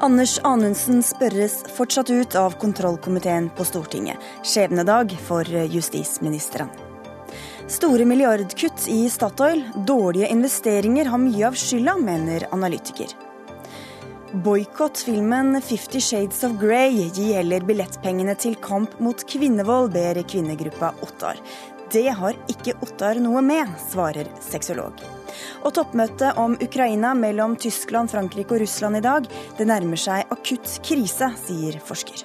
Anders Anundsen spørres fortsatt ut av kontrollkomiteen på Stortinget. Skjebnedag for justisministeren. Store milliardkutt i Statoil. Dårlige investeringer har mye av skylda, mener analytiker. Boikott filmen 'Fifty Shades of Grey'. Gi heller billettpengene til kamp mot kvinnevold, ber kvinnegruppa Ottar. Det har ikke Ottar noe med, svarer sexolog. Og toppmøte om Ukraina mellom Tyskland, Frankrike og Russland i dag. Det nærmer seg akutt krise, sier forsker.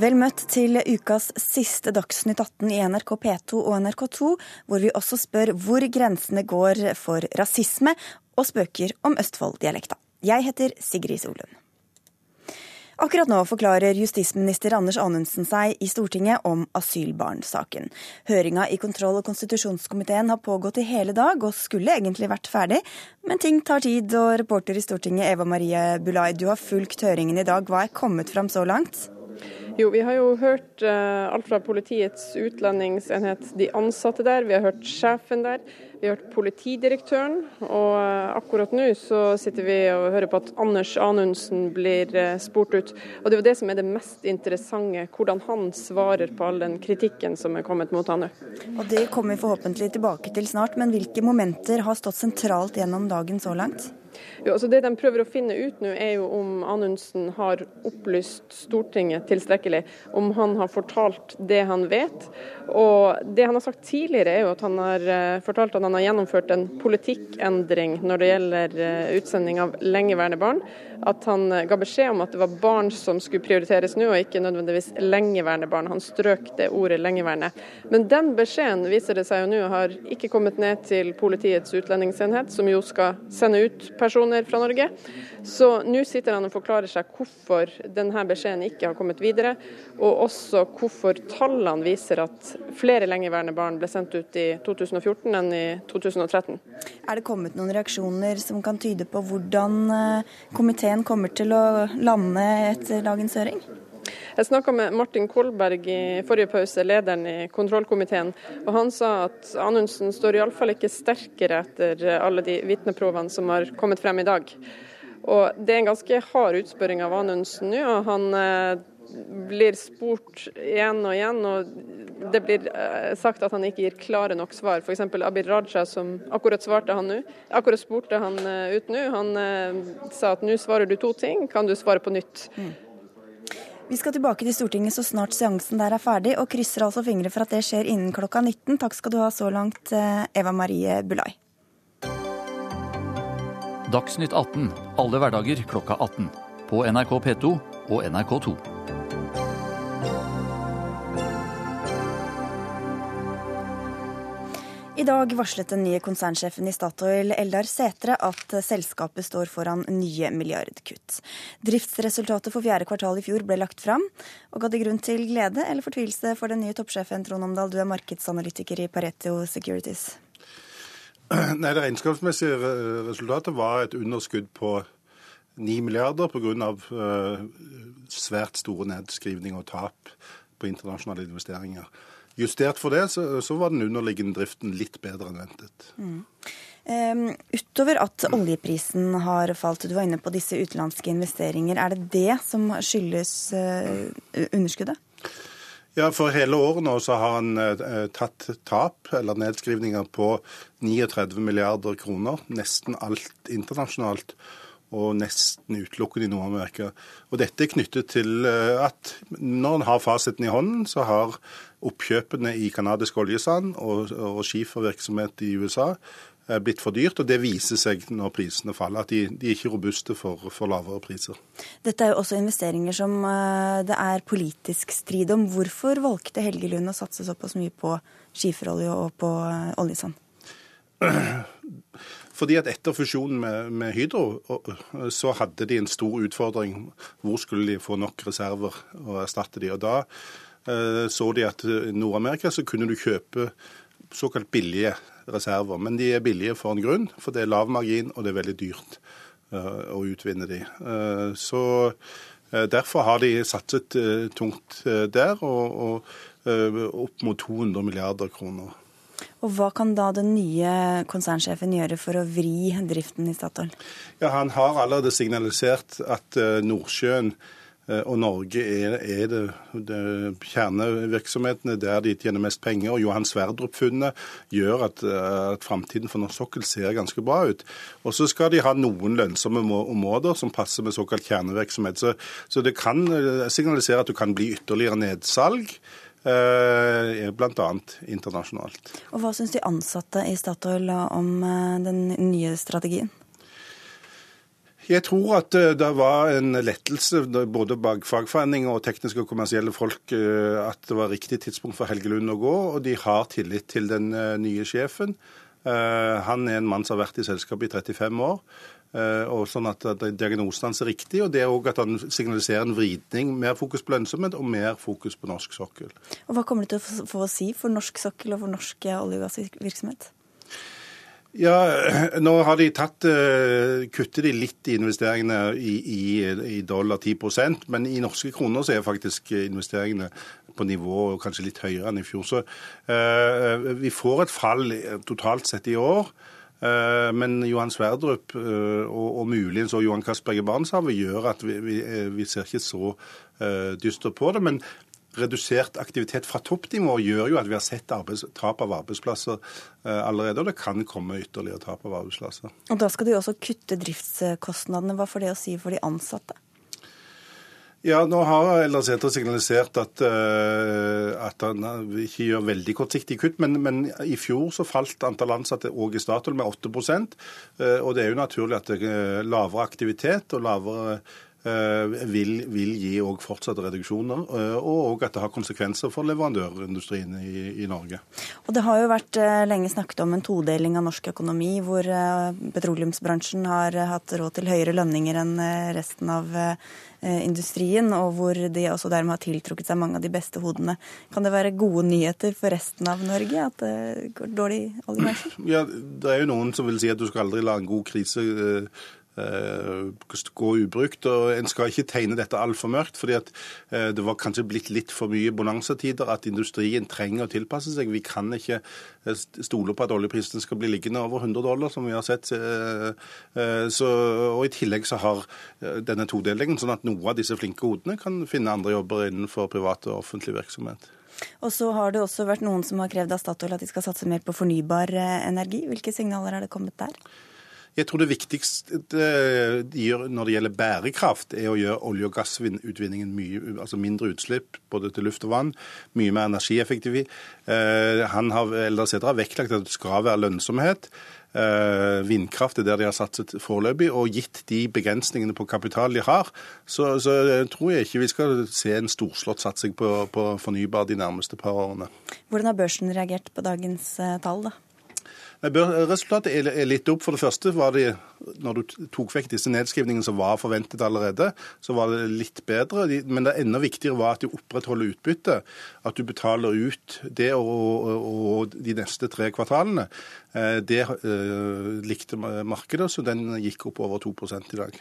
Vel møtt til ukas siste Dagsnytt 18 i NRK P2 og NRK2, hvor vi også spør hvor grensene går for rasisme og spøker om Østfold-dialekta. Jeg heter Sigrid Solund. Akkurat nå forklarer justisminister Anders Anundsen seg i Stortinget om asylbarnsaken. Høringa i kontroll- og konstitusjonskomiteen har pågått i hele dag og skulle egentlig vært ferdig, men ting tar tid. Og reporter i Stortinget Eva Marie Bulai, du har fulgt høringen i dag. Hva er kommet fram så langt? Jo, Vi har jo hørt uh, alt fra Politiets utlendingsenhet, de ansatte der, vi har hørt sjefen der. Vi har hørt politidirektøren, og uh, akkurat nå så sitter vi og hører på at Anders Anundsen blir uh, spurt ut. Og Det er jo det som er det mest interessante, hvordan han svarer på all den kritikken som er kommet mot han nå. Og Det kommer vi forhåpentlig tilbake til snart, men hvilke momenter har stått sentralt gjennom dagen så langt? Jo, altså Det de prøver å finne ut nå, er jo om Anundsen har opplyst Stortinget tilstrekkelig. Om han har fortalt det han vet. Og Det han har sagt tidligere, er jo at han har uh, fortalt at han har gjennomført en politikkendring når det gjelder uh, utsending av lengeværende barn. At han uh, ga beskjed om at det var barn som skulle prioriteres nå, og ikke nødvendigvis lengeværende barn. Han strøk det ordet lengeværende. Men den beskjeden viser det seg jo nå har ikke kommet ned til Politiets utlendingsenhet, som jo skal sende ut personer fra Norge. Så nå sitter han og forklarer seg hvorfor denne beskjeden ikke har kommet videre, og også hvorfor tallene viser at flere lengeværende barn ble sendt ut i 2014 enn i 2013. Er det kommet noen reaksjoner som kan tyde på hvordan eh, komiteen kommer til å lande etter dagens høring? Jeg snakka med Martin Kolberg i forrige pause, lederen i kontrollkomiteen. og Han sa at Anundsen står iallfall ikke sterkere etter alle de vitneprovene som har kommet frem i dag. Og Det er en ganske hard utspørring av Anundsen nå. og Han eh, blir spurt igjen og igjen, og det blir eh, sagt at han ikke gir klare nok svar. F.eks. Abid Raja, som akkurat svarte han nå, akkurat spurte han eh, ut nå. Han sa at nå svarer du to ting, kan du svare på nytt? Mm. Vi skal tilbake til Stortinget så snart seansen der er ferdig, og krysser altså fingre for at det skjer innen klokka 19. Takk skal du ha så langt, Eva Marie Bulai. Dagsnytt 18 alle hverdager klokka 18. På NRK P2 og NRK2. I dag varslet den nye konsernsjefen i Statoil, Eldar Setre, at selskapet står foran nye milliardkutt. Driftsresultatet for fjerde kvartal i fjor ble lagt fram, og ga det grunn til glede eller fortvilelse for den nye toppsjefen Trond Omdal, du er markedsanalytiker i Pareto Securities? Nei, Det regnskapsmessige resultatet var et underskudd på 9 milliarder pga. Uh, svært store nedskrivninger og tap på internasjonale investeringer. Justert for det, så, så, var den underliggende driften litt bedre enn ventet. Mm. Um, utover at oljeprisen har falt, du var inne på disse utenlandske investeringer. Er det det som skyldes uh, underskuddet? Ja, For hele året nå så har han uh, tatt tap, eller nedskrivninger, på 39 milliarder kroner. Nesten alt internasjonalt og nesten utelukkende i Nord-Amerika. Og Dette er knyttet til at når en har fasiten i hånden, så har oppkjøpene i kanadisk oljesand og, og skifervirksomhet i USA er blitt for dyrt, og Det viser seg når prisene faller, at de, de er ikke robuste for, for, lavere priser. Dette er jo også investeringer som uh, det er politisk strid om. Hvorfor valgte Helge Lund å satse såpass mye på skiferolje og på uh, oljesand? Fordi at Etter fusjonen med, med, Hydro så hadde de en stor utfordring. Hvor skulle de få nok reserver å erstatte de? Og Da Eh, så de at i Nord-Amerika så kunne du kjøpe såkalt billige reserver. Men de er billige for en grunn, for det er lav margin og det er veldig dyrt eh, å utvinne de. Eh, så Derfor har de satset tungt der, og, opp mot 200 milliarder kroner. Og Hva kan da den nye konsernsjefen gjøre for å vri driften i Statoil? Ja, Han har allerede signalisert at Nordsjøen Eh, og Norge er, er det, det, kjernevirksomhetene der de tjener mest penger. og Johan Sverdrup-funnet gjør at, eh, at framtiden for norsk sokkel ser ganske bra ut. Og så skal de ha noen lønnsomme områder som passer med såkalt kjernevirksomhet. Så, så det kan eh, signalisere at du kan bli ytterligere nedsalg. Bl.a. internasjonalt. Og Hva syns de ansatte i Statoil om den nye strategien? Jeg tror at eh, det var en lettelse både bak fagforeninger og tekniske og kommersielle folk eh, at det var riktig tidspunkt for Helge Lund å gå, og de har tillit til den eh, nye sjefen. Han er en mann som har vært i selskapet i 35 år. og sånn at Diagnosen hans er riktig, og det er også at han signaliserer en vridning. Mer fokus på lønnsomhet og mer fokus på norsk sokkel. Og Hva kommer det til å få å si for norsk sokkel og for norsk olje- og gassvirksomhet? Ja, nå har de tatt kuttet Kutter de litt i investeringene i, i, i, dollar 10% men i norske kroner så er faktisk investeringene på nivå kanskje litt høyere enn i fjor. Så uh, vi får et fall totalt sett i år. Uh, men Johan Sverdrup og, og muligens Johan Castberg Barentshavet gjør at vi, vi, vi, ser ikke så dystert på det. Men redusert aktivitet fra toppnivå gjør jo at vi har sett tap av arbeidsplasser eh, allerede, og det kan komme ytterligere tap av arbeidsplasser. Og Da skal de også kutte driftskostnadene. Hva får det å si for de ansatte? Ja, Nå har Eldar Sæther signalisert at, uh, at, han ikke gjør veldig kortsiktig kutt, men, men, i fjor så falt antall ansatte òg i Statoil med 8 uh, og Det er jo naturlig at det er lavere aktivitet og lavere Eh, vil, vil gi òg fortsatte reduksjoner, eh, og at det har konsekvenser for leverandørindustrien i, i, Norge. Og Det har jo vært eh, lenge snakket om en todeling av norsk økonomi, hvor petroleumsbransjen har hatt råd til høyere lønninger enn resten av industrien, og hvor de også dermed har tiltrukket seg mange av de beste hodene. Kan det være gode nyheter for resten av Norge at det går dårlig i oljebransjen? Ja, det er jo noen som vil si at du skal aldri la en god krise Eh, gå ubrukt. og En skal ikke tegne dette altfor mørkt, fordi at eh, det var kanskje blitt litt for mye bonanzatider. At industrien trenger å tilpasse seg. Vi kan ikke eh, stole på at oljeprisen skal bli liggende over 100 dollar, som vi har sett. Så, og I tillegg så har denne todelingen sånn at noen av disse flinke hodene kan finne andre jobber innenfor privat og offentlig virksomhet. Og så har det også vært noen som har krevd av Statoil at de skal satse mer på fornybar energi. Hvilke signaler er det kommet der? Jeg tror det viktigste de gjør når det gjelder bærekraft, er å gjøre olje- og gassutvinningen mye, altså mindre utslipp både til luft og vann, mye mer energieffektiv. Eh, han har, har vektlagt at det skal være lønnsomhet. Eh, vindkraft er der de har satset foreløpig, og gitt de begrensningene på kapital de har, så, så tror jeg ikke vi skal se en storslått satsing på, på fornybar de nærmeste par årene. Hvordan har børsen reagert på dagens eh, tall, da? Resultatet er litt opp. For det første var det, når du tok vekk disse nedskrivningene som var forventet allerede, så var det litt bedre. Men det enda viktigere var at du opprettholder utbyttet. At du betaler ut det og, og, og de neste tre kvartalene. Eh, det uh, likte markedet, så den gikk opp over 2 i dag.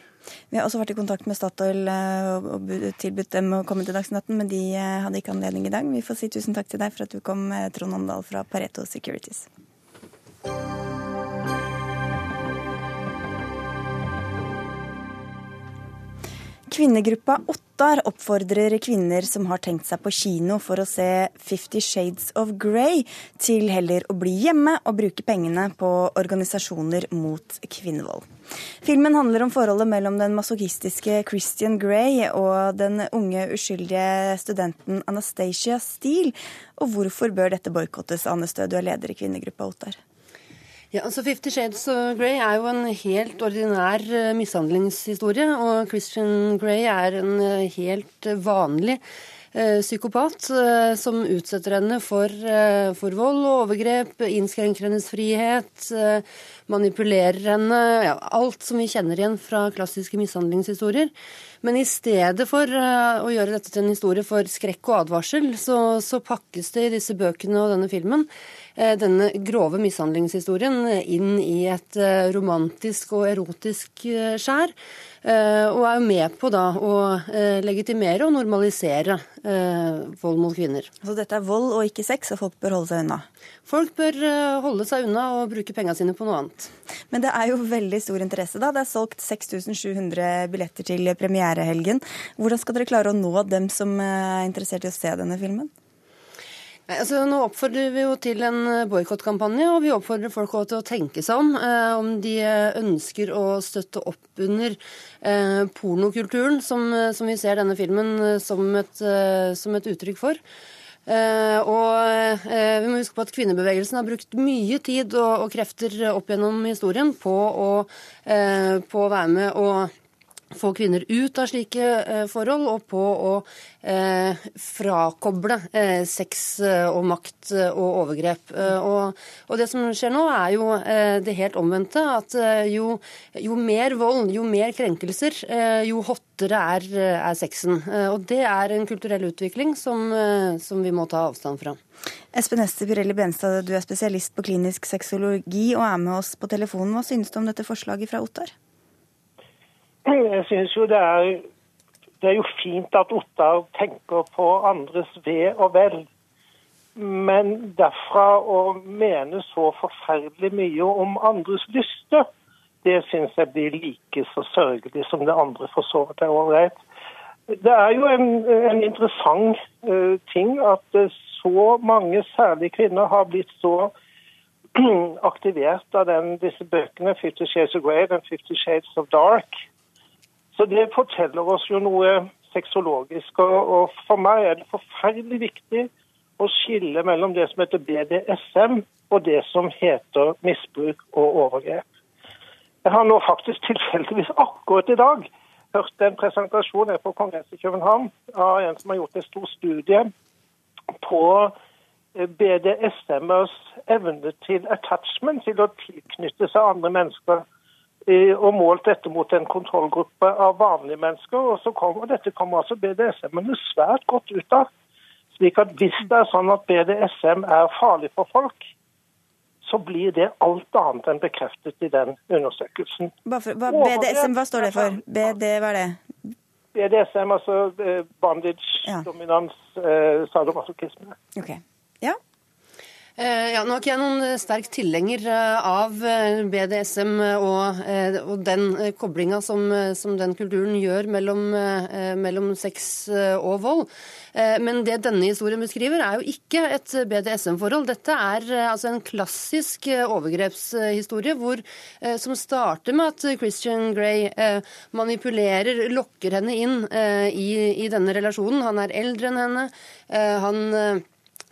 Vi har også vært i kontakt med Statoil eh, og tilbudt dem å komme til Dagsnytt 18, men de hadde ikke anledning i dag. Vi får si tusen takk til deg for at du kom, Trond Omdal fra Pareto Securities. Kvinnegruppa Ottar oppfordrer kvinner som har tenkt seg på kino for å se Fifty Shades of Grey, til heller å bli hjemme og bruke pengene på organisasjoner mot kvinnevold. Filmen handler om forholdet mellom den masochistiske Christian Grey og den unge, uskyldige studenten Anastacia Steele. Og hvorfor bør dette boikottes, Anne Stø, du er leder i kvinnegruppa Ottar? Ja, altså Fifty Shades of Grey er jo en helt ordinær uh, mishandlingshistorie. Og Christian Grey er en uh, helt vanlig uh, psykopat som utsetter henne for, for, vold og overgrep, innskrenker hennes frihet, manipulerer henne. Ja, alt som vi kjenner igjen fra klassiske mishandlingshistorier. Men i stedet for å gjøre dette til en historie for skrekk og advarsel, så, så pakkes det i disse bøkene og denne filmen denne grove mishandlingshistorien inn i et romantisk og erotisk skjær. Og er jo med på da å legitimere og normalisere vold mot kvinner. Så dette er vold og ikke sex, og folk bør holde seg unna? Folk bør holde seg unna og bruke pengene sine på noe annet. Men det er jo veldig stor interesse, da. Det er solgt 6700 billetter til premierehelgen. Hvordan skal dere klare å nå dem som er interessert i å se denne filmen? Altså, nå oppfordrer vi jo til en boikottkampanje, og vi oppfordrer folk til å tenke seg om eh, om de ønsker å støtte opp under eh, pornokulturen, som, som, vi ser denne filmen eh, som et, eh, som et uttrykk for. Eh, og eh, vi må huske på at Kvinnebevegelsen har brukt mye tid og, og krefter opp gjennom historien på å, på å være med og få kvinner ut av slike eh, forhold, og på å eh, frakoble eh, sex eh, og makt eh, og overgrep. Eh, og, og, det som skjer nå, er jo det helt omvendte. At jo, jo, mer vold, jo mer krenkelser, jo hottere er, er sexen. og det er en kulturell utvikling som, som vi må ta avstand fra. Espen Hester Pirelli Benstad, du er spesialist på klinisk sexologi og er med oss på telefonen. Hva synes du om dette forslaget fra Ottar? Jeg synes jo det er, det er jo fint at Ottar tenker på andres ve og vel. Men derfra å mene så forferdelig mye om andres lyster, det syns jeg blir like så sørgelig som det andre for så vidt er ålreit. Det er jo en, en interessant uh, ting at uh, så mange, særlig kvinner, har blitt så aktivert av den, disse bøkene, 'Fifty Shades of Grey' og 'Fifty Shades of Dark'. Så det forteller oss jo noe sexologisk. Og, for meg er det forferdelig viktig å skille mellom det som heter BDSM og det som heter misbruk og overgrep. Jeg har nå faktisk tilfeldigvis akkurat i dag hørt en presentasjon på Kongressen i København av en som har gjort en stor studie på BDSM-ers evne til attachment, til å tilknytte seg andre mennesker og målt dette mot en kontrollgruppe av vanlige mennesker. og så kommer, Dette kommer altså BDSM-ene svært godt ut av. Slik at Hvis det er sånn at BDSM er farlig for folk, så blir det alt annet enn bekreftet i den undersøkelsen. Hva, hva, BDSM, hva står det for? BD, hva er det? BDSM, altså eh, bandage, ja. dominans, eh, sadomasochisme. Okay. Ja, Eh, ja, nå er ikke jeg noen eh, sterk tilhenger eh, av BDSM og, og den koblinga som, som, den kulturen gjør mellom, mellom sex og vold. Men det denne historien beskriver, er jo ikke et BDSM-forhold. Dette er altså en klassisk overgrepshistorie hvor, som starter med at Christian Grey manipulerer, lokker henne inn i, i denne relasjonen. Han er eldre enn henne. Han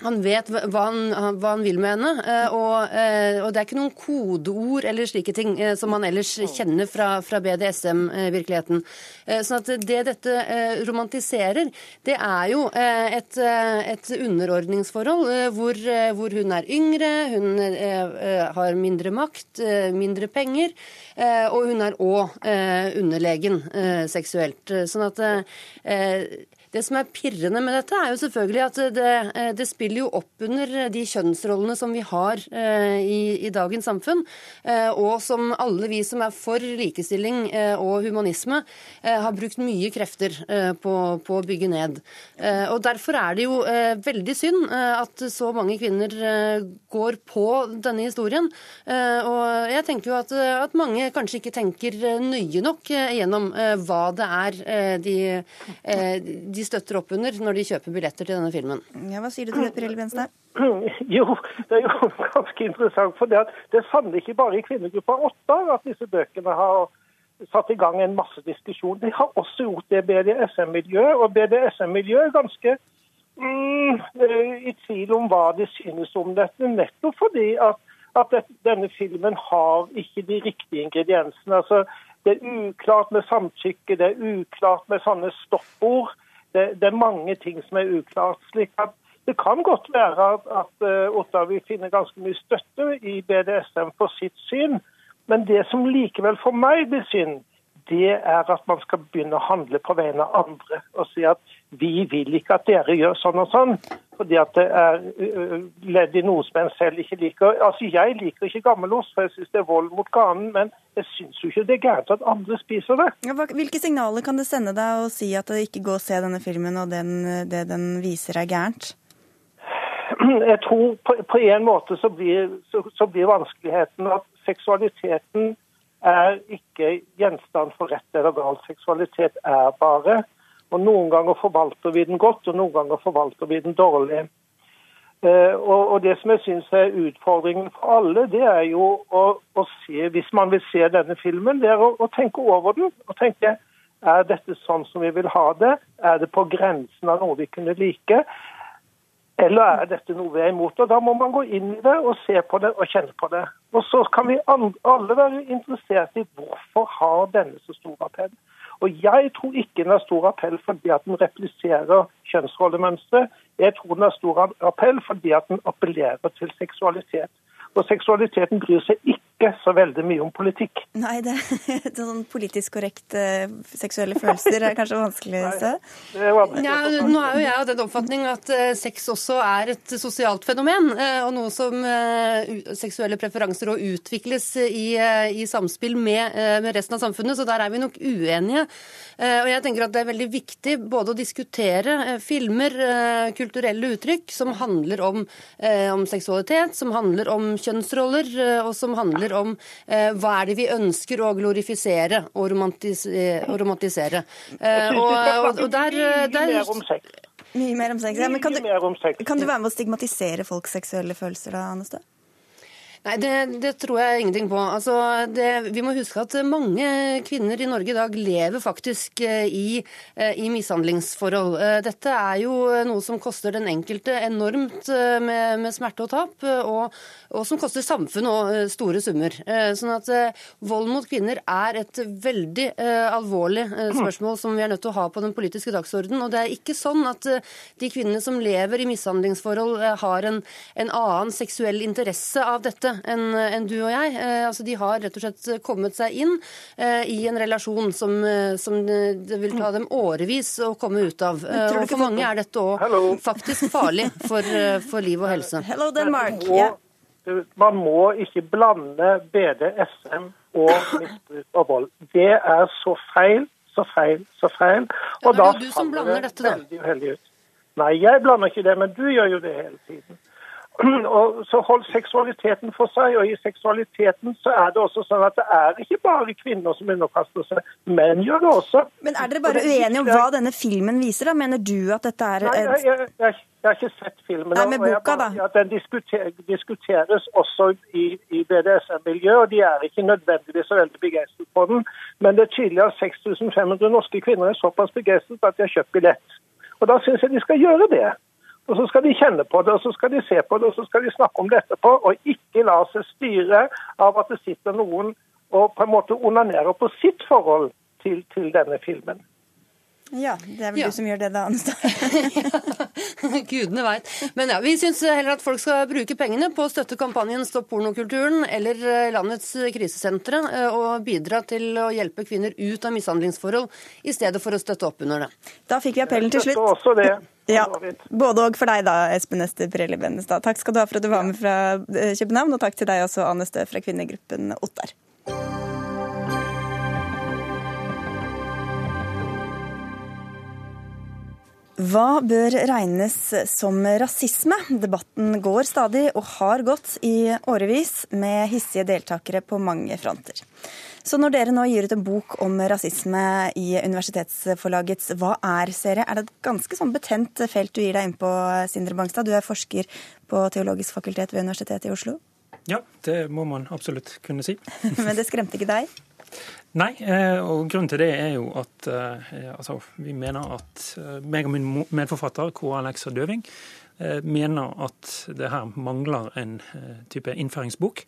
han vet hva han, hva han, vil med henne, eh, og, eh, og, det er ikke noen kodeord eller slike ting eh, som man ellers kjenner fra, fra BDSM-virkeligheten. Sånn at det dette romantiserer, det er jo et, et underordningsforhold hvor, hvor, hun er yngre, hun har mindre makt, mindre penger, og hun er òg underlegen seksuelt. Sånn at det som er pirrende med dette, er jo selvfølgelig at det, eh, det spiller jo opp under de kjønnsrollene som vi har eh, i, i, dagens samfunn, eh, og som alle vi som er for likestilling og humanisme, har brukt mye krefter på, på, å bygge ned. Og Derfor er det jo veldig synd at så mange kvinner går på denne historien. Og jeg tenker jo at, at mange kanskje ikke tenker nøye nok gjennom hva det er de, de støtter opp under når de kjøper billetter til denne filmen. Ja, Hva sier du til det, Pirelli Benstad? Jo, det er jo ganske interessant. For det, det er sannelig ikke bare i kvinnegruppa åtte at disse bøkene har satt i gang en masse diskusjon. De har også gjort det BDSM-miljøet, og BDSM-miljøet er ganske mm, i tvil om hva de synes om dette, nettopp fordi at, at denne filmen har ikke de riktige ingrediensene. Altså, det er uklart med samtykke, det er uklart med sånne stoppord det, det, er mange ting som er uklart. slik at Det kan godt være at, at uh, Ottar vil finne ganske mye støtte i BDSM for sitt syn, men det som likevel for meg blir synd, det er at man skal begynne å handle på vegne av andre og si at vi vil ikke at dere gjør sånn og sånn, fordi at det er ledd i noe som en selv ikke liker. Altså, Jeg liker ikke gammelost, for jeg syns det er vold mot ganen, men jeg syns jo ikke det er gærent at andre spiser det. Ja, hvilke signaler kan det sende deg å si at det ikke går å se denne filmen, og den, det den viser er gærent? Jeg tror på, på en måte så blir, så, så blir vanskeligheten at seksualiteten er ikke gjenstand for rett eller galt. Seksualitet er bare. Og Noen ganger forvalter vi den godt, og noen ganger forvalter vi den dårlig. Eh, og Det som jeg syns er utfordringen for alle, det er jo å, å, se, hvis man vil se denne filmen, det er å, å, tenke over den. og tenke er dette sånn som vi vil ha det? Er det på grensen av noe vi kunne like? Eller er dette noe vi er imot? Og Da må man gå inn i det og se på det og kjenne på det. Og Så kan vi alle være interessert i hvorfor har denne så stor appell. Og Jeg tror ikke den har stor appell fordi at den repliserer kjønnsrollemønstre. Jeg tror den har stor appell fordi at den appellerer til seksualitet. Og seksualiteten bryr seg ikke så veldig mye om politikk. Nei, det, det er sånn politisk korrekt uh, seksuelle følelser er kanskje vanskelig å se? Ja, nå er jo jeg av den oppfatning at uh, sex også er et sosialt fenomen, uh, og noe som seksuelle preferanser òg utvikles i, i samspill med, med, resten av samfunnet, så der er vi nok uenige. Og jeg tenker at det er veldig viktig både å diskutere filmer, kulturelle uttrykk, som handler om, om seksualitet, som handler om kjønnsroller, eh, og som handler om eh, hva er det vi ønsker å glorifisere og, romantisere. Og, romantisere. Eh, og, og, og der, der Mye mer om sex. Ja, men kan du, kan du være med å stigmatisere folks seksuelle følelser da, Anne Nei, det, det, tror jeg ingenting på. Altså, det, vi må huske at mange kvinner i Norge i dag lever faktisk eh, i, eh, i, mishandlingsforhold. Eh, dette er jo noe som koster den enkelte enormt med, med smerte og tap, og, og, som koster samfunnet store summer. Sånn at vold mot kvinner er et veldig alvorlig spørsmål som vi er nødt til å ha på den politiske dagsordenen. Og det er ikke sånn at de kvinnene som lever i mishandlingsforhold, har en, en annen seksuell interesse av dette enn en du og jeg. Eh, altså, de har rett og slett kommet seg inn eh, i en relasjon som, eh, som det vil ta dem årevis å komme ut av. Og for mange er dette òg faktisk farlig for, for, liv og helse. Hello, Denmark. Man må ikke blande BDSM og misbruk og vold. Det er så feil, så feil, så feil. Og ja, det faller jo du som blander dette, da. veldig uheldig ut. Nei, jeg blander ikke det, men du gjør jo det hele tiden. Og så hold seksualiteten for seg, og i seksualiteten så er det også sånn at det er ikke bare kvinner som underkaster seg, menn gjør det også. Men er dere bare uenige om hva denne filmen viser, da? Mener du at dette er Nei, jeg, jeg, jeg, jeg har ikke sett filmen. Nei, med boka, da? Ja, den diskuter, diskuteres også i, i BDSM-miljøet, og de er ikke nødvendigvis så veldig begeistret for den. Men det er tydelig at 6500 norske kvinner er såpass begeistret at de har kjøpt billett. Og da syns jeg de skal gjøre det. Og Så skal de kjenne på det, og så skal de se på det og så skal de snakke om det etterpå. Og ikke la seg styre av at det sitter noen og på en måte onanerer på sitt forhold til, til denne filmen. Ja, det er vel ja. du som gjør det, da, Anstad. Gudene veit. Men ja, vi syns heller at folk skal bruke pengene på å støtte kampanjen Stopp pornokulturen eller eh, landets krisesentre, eh, og bidra til å hjelpe kvinner ut av mishandlingsforhold, i stedet for å støtte opp under det. Da fikk vi appellen til slutt. Også det. Ja, Både og for deg da, Espen Ester Pirelli Bennestad. Takk skal du ha for at du var med fra eh, København, og takk til deg også, Anne Stø fra kvinnegruppen Ottar. Hva bør regnes som rasisme? Debatten går stadig, og har gått i årevis, med hissige deltakere på mange fronter. Så når dere nå gir ut en bok om rasisme i universitetsforlagets Hva er-serie, er det et ganske sånn betent felt du gir deg inn på, Sindre Bangstad? Du er forsker på Teologisk fakultet ved Universitetet i Oslo. Ja, det må man absolutt kunne si. Men det skremte ikke deg? Nei, eh, og grunnen til det er jo at eh, altså, vi mener at eh, meg og min medforfatter, K. Alexa Døving, mener at det her mangler en type innføringsbok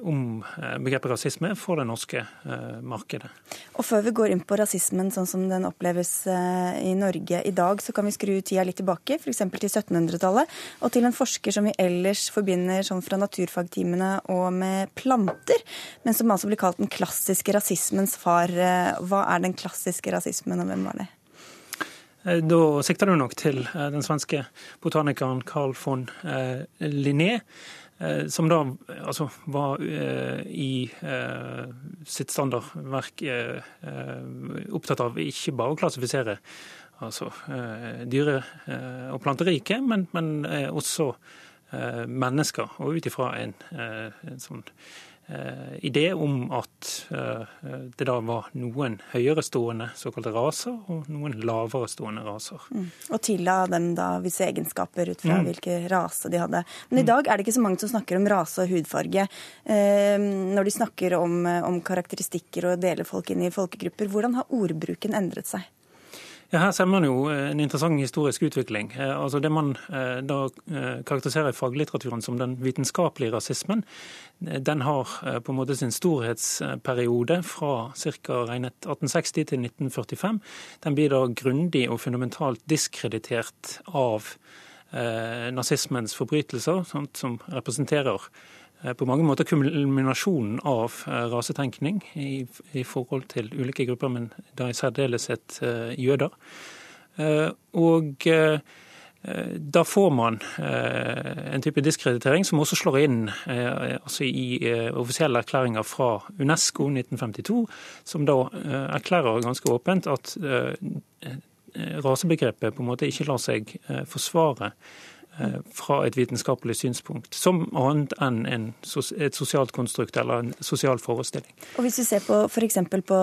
om eh, begrepet rasisme for det norske eh, markedet. Og Før vi går inn på rasismen sånn som den oppleves eh, i Norge i dag, så kan vi skru tida litt tilbake, f.eks. til 1700-tallet, og til en forsker som vi ellers forbinder sånn fra naturfagtimene og med planter, men som altså blir kalt den klassiske rasismens far. Hva er den klassiske rasismen, og hvem var det? Da sikter du nok til den svenske botanikeren Carl von Linné. Som da altså, var i sitt standardverk opptatt av ikke bare å klassifisere altså, dyre- og planteriket, men, men også mennesker. Og ut ifra en, en sånn Eh, idé om at eh, det da var noen høyerestående såkalte raser, og noen laverestående raser. Mm. Og tilla dem da visse egenskaper ut fra mm. hvilke rase de hadde. Men i mm. dag er det ikke så mange som snakker om rase og hudfarge. Eh, når de snakker om, om karakteristikker og deler folk inn i folkegrupper, hvordan har ordbruken endret seg? Ja, her ser man jo eh, en interessant historisk utvikling. Eh, altså Det man eh, da karakteriserer faglitteraturen som den vitenskapelige rasismen, den har på en måte sin storhetsperiode fra ca. 1860 til 1945. Den blir da grundig og fundamentalt diskreditert av nazismens forbrytelser, som representerer på mange måter kulminasjonen av eh, rasetenkning i, i, forhold til ulike grupper, men da i særdeleshet eh, jøder. Og da får man en type diskreditering som også slår inn altså i offisielle erklæringer fra Unesco 1952, som da erklærer ganske åpent at rasebegrepet på en måte ikke lar seg forsvare Eh, fra et vitenskapelig synspunkt, som annet enn en, et sosialt konstrukt eller en sosial forestilling. Og Hvis vi ser på f.eks. på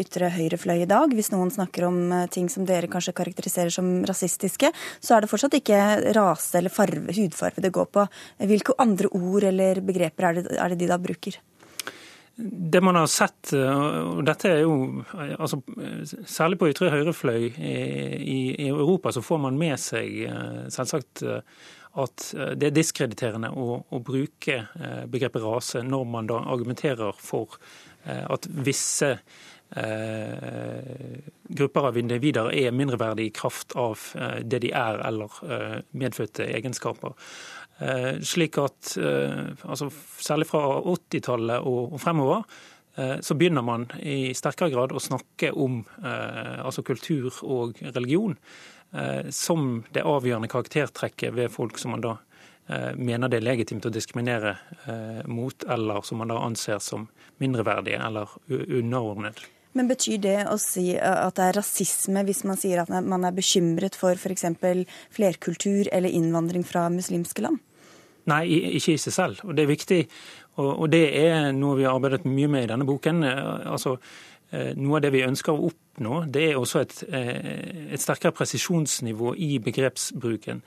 ytre ytre høyrefløy i dag, hvis noen snakker om eh, ting som dere kanskje karakteriserer som rasistiske, så er det fortsatt ikke rase eller farve, hudfarve det går på. Hvilke andre ord eller begreper er det, er det de da bruker? Det man har sett, og dette er jo altså, Særlig på ytre høyrefløy i, i Europa så får man med seg eh, selvsagt at det er diskrediterende å, å, bruke eh, begrepet rase når man da argumenterer for eh, at visse eh, grupper av individer er mindreverdige i kraft av det de er eller eh, medfødte egenskaper. Eh, slik at eh, altså, Særlig fra 80-tallet og fremover eh, så begynner man i sterkere grad å snakke om altså kultur og religion som det avgjørende karaktertrekket ved folk som man da mener det er legitimt å diskriminere mot, eller som man da anser som mindreverdige eller underordnet. Men Betyr det å si at det er rasisme hvis man sier at man er bekymret for f.eks. flerkultur eller innvandring fra muslimske land? Nei, ikke i seg selv. Og Det er viktig, og det er noe vi har arbeidet mye med i denne boken. Altså, eh, noe av det vi ønsker å oppnå, det er også et, eh, et sterkere presisjonsnivå i begrepsbruken.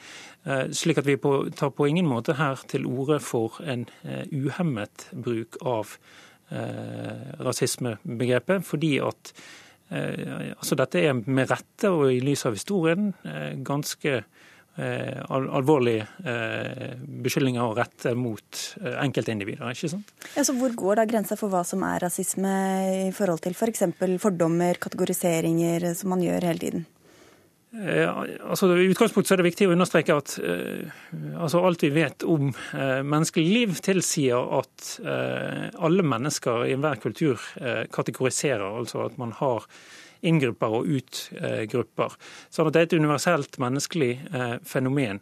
Eh, slik at vi tar på ingen måte her til orde for en uhemmet bruk av rasismebegrepet. fordi at altså Dette er med rette og i lys av historien ganske Eh, alvorlige eh, beskyldninger å rette mot eh, enkeltindivider. ikke sant? Ja, så Hvor går da grensa for hva som er rasisme i forhold til f.eks. For fordommer, kategoriseringer, som man gjør hele tiden? Ja, altså I utgangspunktet er det viktig å understreke at uh, altså alt vi vet om uh, menneskelig liv, tilsier at alle mennesker i enhver kultur kategoriserer. Altså at man har inngrupper og utgrupper. Sånn at det er et universelt menneskelig eh, fenomen.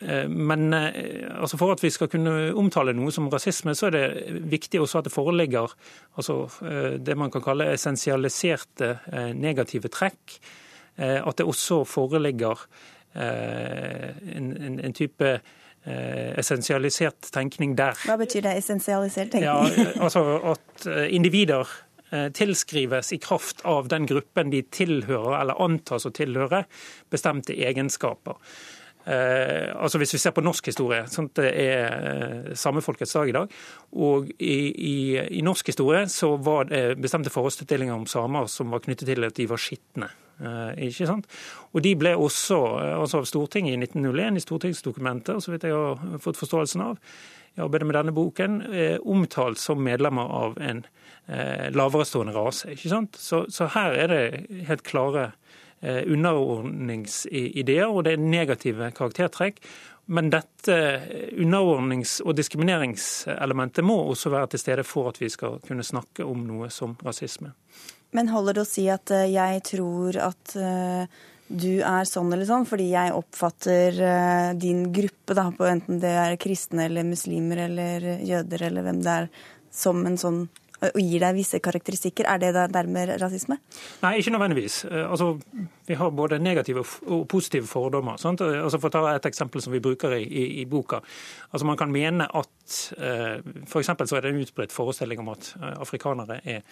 Eh, eh, men altså for at vi skal kunne omtale noe som rasisme, så er det viktig også at det foreligger altså det man kan kalle essensialiserte negative trekk. At det også foreligger en, en, en type essensialisert tenkning der. Hva betyr det, essensialisert tenkning? Ja, altså At individer Eh, tilskrives i kraft av den gruppen de tilhører eller antas å tilhøre, bestemte egenskaper. Eh, altså Hvis vi ser på norsk historie, sånn at det er eh, samefolkets dag i dag. Og i, i, i, norsk historie så var det bestemte forhåndstillinger om samer som var knyttet til at de var skitne. Eh, ikke sant? Og de ble også altså av Stortinget i 1901 i stortingsdokumenter, så vidt jeg har fått forståelsen av, i arbeidet med denne boken, eh, omtalt som medlemmer av en eh, laverestående rase. ikke sant? Så, så, her er det helt klare eh, underordningsideer, og det er negative karaktertrekk. Men dette underordnings- og diskrimineringselementet må også være til stede for at vi skal kunne snakke om noe som rasisme. Men holder det å si at eh, jeg tror at du er sånn eller sånn, fordi jeg oppfatter din gruppe, da, på enten det er kristne eller muslimer eller jøder eller hvem det er, som en sånn og gir deg visse karakteristikker. Er det dermed rasisme? Nei, ikke nødvendigvis. Altså, vi har både negative og positive fordommer. Sant? Altså, for å ta et eksempel som vi bruker i, i, i boka. Altså, man kan mene at eh, f.eks. så er det en utbredt forestilling om at afrikanere er Eh,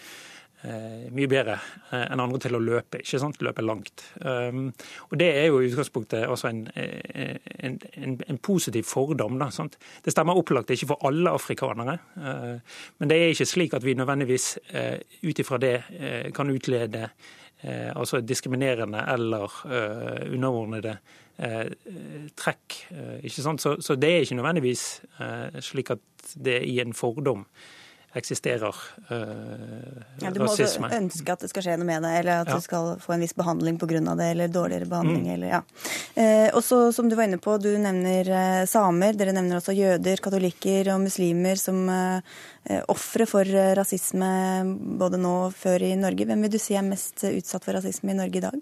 mye bedre eh, enn andre til å løpe. ikke sant? Løpe langt. Um, og Det er jo i utgangspunktet altså en, eh, en, en, en, positiv fordom. Da, sant? Det stemmer opplagt ikke for alle afrikanere. Men det er ikke slik at vi nødvendigvis uh, ut ifra det kan utlede altså diskriminerende eller underordnede trekk. ikke sant? Så, så, det er ikke nødvendigvis slik at det er i en fordom eksisterer eh, ja, du må Du må ønske at det skal skje noe med det, eller at ja. du skal få en viss behandling pga. det, eller dårligere behandling. Mm. Eller, ja. eh, også som du var inne på, du nevner eh, samer, dere nevner også jøder, katolikker og muslimer som eh, ofre for eh, rasisme både nå og før i Norge. Hvem vil du si er mest utsatt for rasisme i Norge i dag?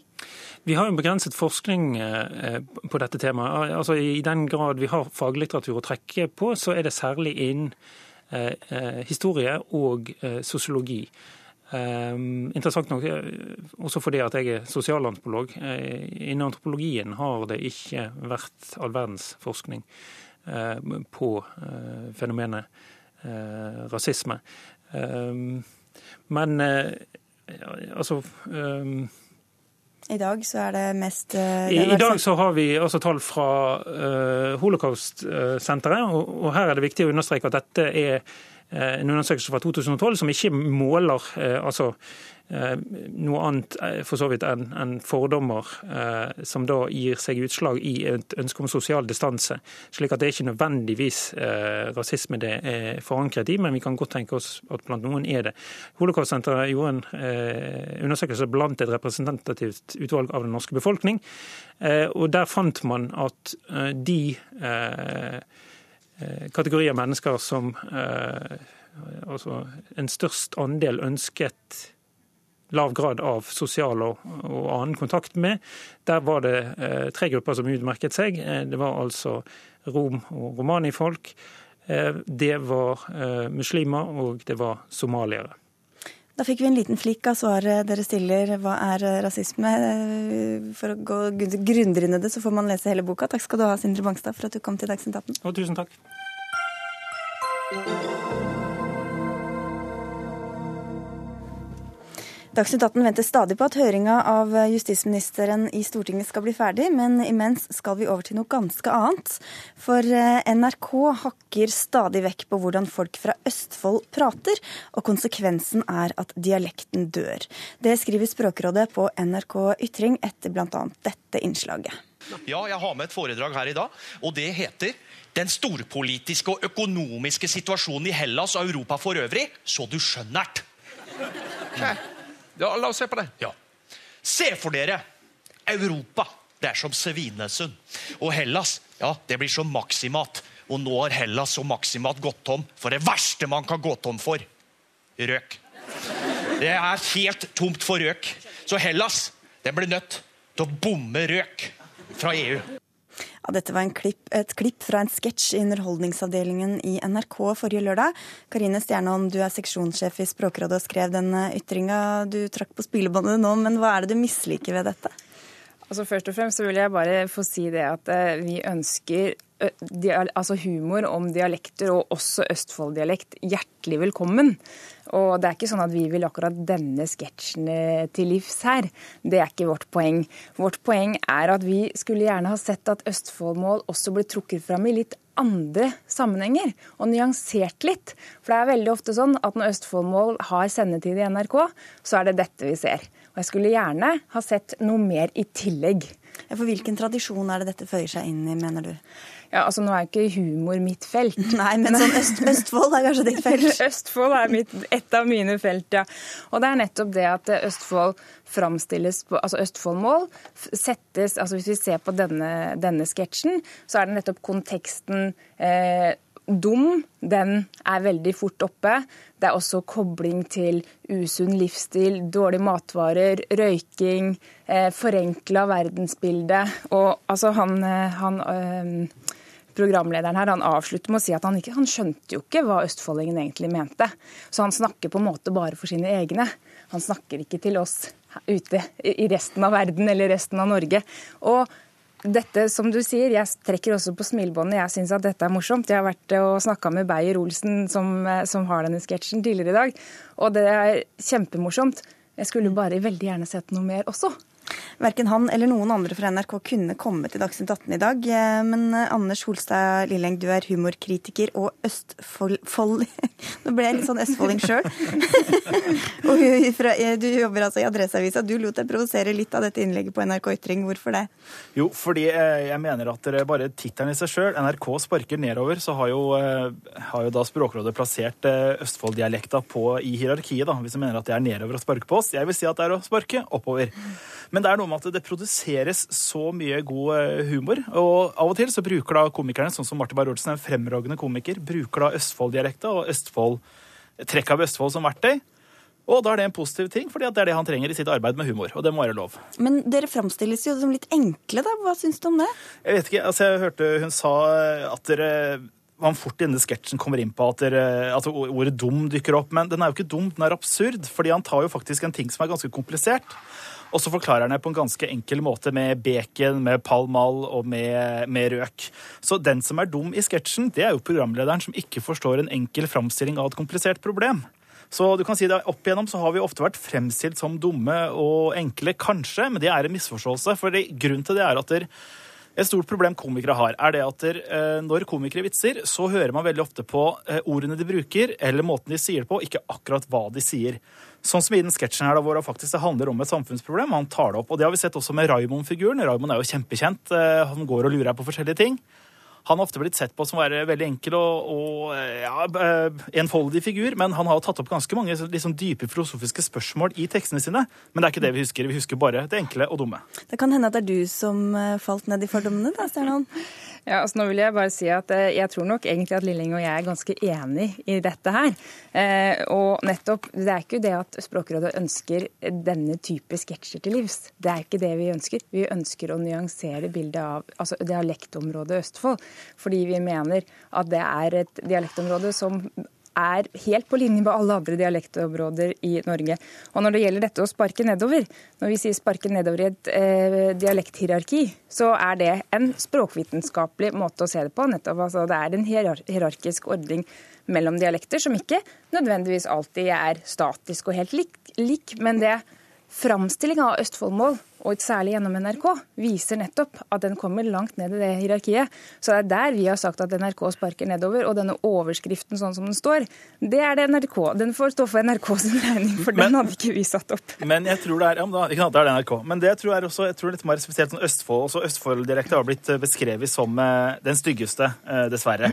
Vi har en begrenset forskning eh, på dette temaet. Altså, I den grad vi har faglitteratur å trekke på, så er det særlig innen Eh, eh, historie og eh, sosiologi. interessant nok også fordi at jeg er sosialantropolog. Innen antropologien har det ikke vært all verdens forskning på fenomenet rasisme. Men altså i dag så er det mest det I, I, dag så har vi altså tall fra uh, Holocaust-senteret, og, og, her er det viktig å understreke at dette er uh, en undersøkelse fra 2012 som ikke måler altså Eh, noe annet eh, for så vidt enn en fordommer eh, som da gir seg utslag i et ønske om sosial distanse. Slik at det er ikke nødvendigvis rasisme det er forankret i, men vi kan godt tenke oss at blant noen er det. Holocaust-senteret gjorde en undersøkelse blant et representativt utvalg av den norske befolkning, og der fant man at de kategorier mennesker som altså en størst andel ønsket lav grad av sosial og, og, annen kontakt med. Der var det eh, tre grupper som utmerket seg. Eh, det var altså rom- og romanifolk, eh, det var eh, muslimer, og det var somaliere. Da fikk vi en liten flikk av svaret dere stiller. Hva er eh, rasisme? Eh, for å gå grundigere inn i det, så får man lese hele boka. Takk skal du ha, Sindre Bangstad, for at du kom til Dagsnytt 18. Og tusen takk. Dagsnytt 18 venter stadig på at høringa av justisministeren i Stortinget skal bli ferdig, men imens skal vi over til noe ganske annet. For eh, NRK hakker stadig vekk på hvordan folk fra Østfold prater, og konsekvensen er at dialekten dør. Det skriver Språkrådet på NRK Ytring etter bl.a. dette innslaget. Ja, jeg har med et foredrag her i dag, og det heter den storpolitiske og økonomiske situasjonen i Hellas og Europa for øvrig, så du skjønnert. Ja, La oss se på det. Ja. Se for dere Europa. Det er som Svinesund. Og Hellas ja, det blir som Maximat. Og nå har Hellas og Maximat gått tom for det verste man kan gå tom for røk. Det er helt tomt for røk. Så Hellas den blir nødt til å bomme røk fra EU. Ja, dette var klipp, et klipp fra en sketsj i Underholdningsavdelingen i NRK forrige lørdag. Karine Stjernholm, du er seksjonssjef i Språkrådet og skrev den ytringa du trakk på spillebåndet nå, men hva er det du misliker ved dette? Altså Først og fremst så vil jeg bare få si det at eh, vi ønsker altså humor om dialekter, og også Østfold-dialekt, hjertelig velkommen. Og det er ikke sånn at vi vil akkurat denne sketsjen eh, til livs her. Det er ikke vårt poeng. Vårt poeng er at vi skulle gjerne ha sett at Østfoldmål også ble trukket fram i litt andre sammenhenger, og nyansert litt. For det er veldig ofte sånn at når Østfoldmål har sendetid i NRK, så er det dette vi ser. Og jeg skulle gjerne ha sett noe mer i tillegg. For Hvilken tradisjon er det dette føyer seg inn i, mener du? Ja, altså Nå er ikke humor mitt felt. Nei, men sånn Øst, Østfold er kanskje ditt felt? Østfold er mitt, et av mine felt, ja. Og det er nettopp det at Østfold framstilles på Altså Østfoldmål settes Altså hvis vi ser på denne, denne sketsjen, så er det nettopp konteksten eh, dum, den er veldig fort oppe. Det er også kobling til usunn livsstil, dårlige matvarer, røyking, eh, forenkla verdensbilde. Og altså, han, eh, han øh, programlederen her, han avslutter med å si at han, ikke, han skjønte jo ikke hva østfoldingen egentlig mente. Så han snakker på en måte bare for sine egne. Han snakker ikke til oss ute i resten av verden eller resten av Norge. Og dette, som du sier, Jeg trekker også på smilebåndet. Jeg syns at dette er morsomt. Jeg har vært og snakka med Beyer-Olsen, som, som, har denne sketsjen, tidligere i dag. Og det er kjempemorsomt. Jeg skulle bare veldig gjerne sett noe mer også. Verken han eller noen andre fra NRK kunne komme til Dagsnytt 18 i dag. Eh, men eh, Anders Holstad Lilleng, du er humorkritiker og Østfold... Nå ble jeg litt sånn østfolding sjøl. eh, du jobber altså i Adresseavisa. Du lot deg provosere litt av dette innlegget på NRK Ytring. Hvorfor det? Jo, fordi jeg mener at dere bare tittelen i seg sjøl, NRK sparker nedover, så har jo, har jo da Språkrådet plassert Østfold-dialekta i hierarkiet, da, hvis du mener at det er nedover å sparke på oss. Jeg vil si at det er å sparke oppover. Men det er noe med at det produseres så mye god eh, humor. Og av og til så bruker da komikerne, sånn som Martin Beyer-Olsen, en fremragende komiker, bruker da Østfold-dialekta og Østfold, trekk av Østfold som verktøy. Og da er det en positiv ting, for det er det han trenger i sitt arbeid med humor. Og det må være lov. Men dere framstilles jo som litt enkle, da. Hva syns du om det? Jeg vet ikke. altså Jeg hørte hun sa at dere man fort i denne sketsjen kommer inn på at, dere, at, ordet dum dukker opp. Men den er jo ikke dum, den er absurd. fordi han tar jo faktisk en ting som er ganske komplisert. Og så forklarer han det på en ganske enkel måte med bacon, med palmal og med, med røk. Så den som er dum i sketsjen, det er jo programlederen som ikke forstår en enkel framstilling av et komplisert problem. Så du kan si det Opp igjennom så har vi ofte vært fremstilt som dumme og enkle, kanskje, men det er en misforståelse. For grunnen til det er at der, et stort problem komikere har, er det at der, eh, når komikere vitser, så hører man veldig ofte på eh, ordene de bruker, eller måten de sier det på, ikke akkurat hva de sier. Sånn som i den sketsjen her, da, hvor det faktisk handler om et samfunnsproblem. Han tar det opp. Og det har vi sett også med Raymond-figuren. Raymond er jo kjempekjent. Eh, han går og lurer på forskjellige ting. Han har ofte blitt sett på som å være veldig enkel og, og eh, ja, eh, enfoldig figur, men han har tatt opp ganske mange liksom, dype filosofiske spørsmål i tekstene sine. Men det er ikke det vi husker. Vi husker bare det enkle og dumme. Det kan hende at det er du som falt ned i fordommene, da, Stjernan? Ja, altså nå vil Jeg bare si at eh, jeg tror nok egentlig at Lilling og jeg er ganske enig i dette her. Eh, og nettopp, Det er ikke det at Språkrådet ønsker denne type sketsjer til livs. Det er ikke det vi ønsker. Vi ønsker å nyansere bildet av altså dialektområdet Østfold. Fordi vi mener at det er et dialektområde som er helt på linje med alle andre dialektområder i Norge. Og når det gjelder dette å sparke nedover, når vi sier sparke nedover i et eh, dialekthierarki, så er det en språkvitenskapelig måte å se det på. nettopp. Altså, det er en hierarkisk ordning mellom dialekter som ikke nødvendigvis alltid er statisk og helt lik, lik men det framstillinga av Østfoldmål og særlig gjennom NRK, viser nettopp at den kommer langt ned i det hierarkiet. Så det er der vi har sagt at NRK sparker nedover. Og denne overskriften sånn som den står, det er det NRK. Den får stå for NRK sin regning, for men, den hadde ikke vi satt opp. Men jeg tror det er ja, da, ikke sant, det er det NRK. Men det jeg tror er også, jeg tror litt mer spesielt sånn Østfold. Også Østfold-direkte har blitt eh, beskrevet som eh, den styggeste, eh, dessverre.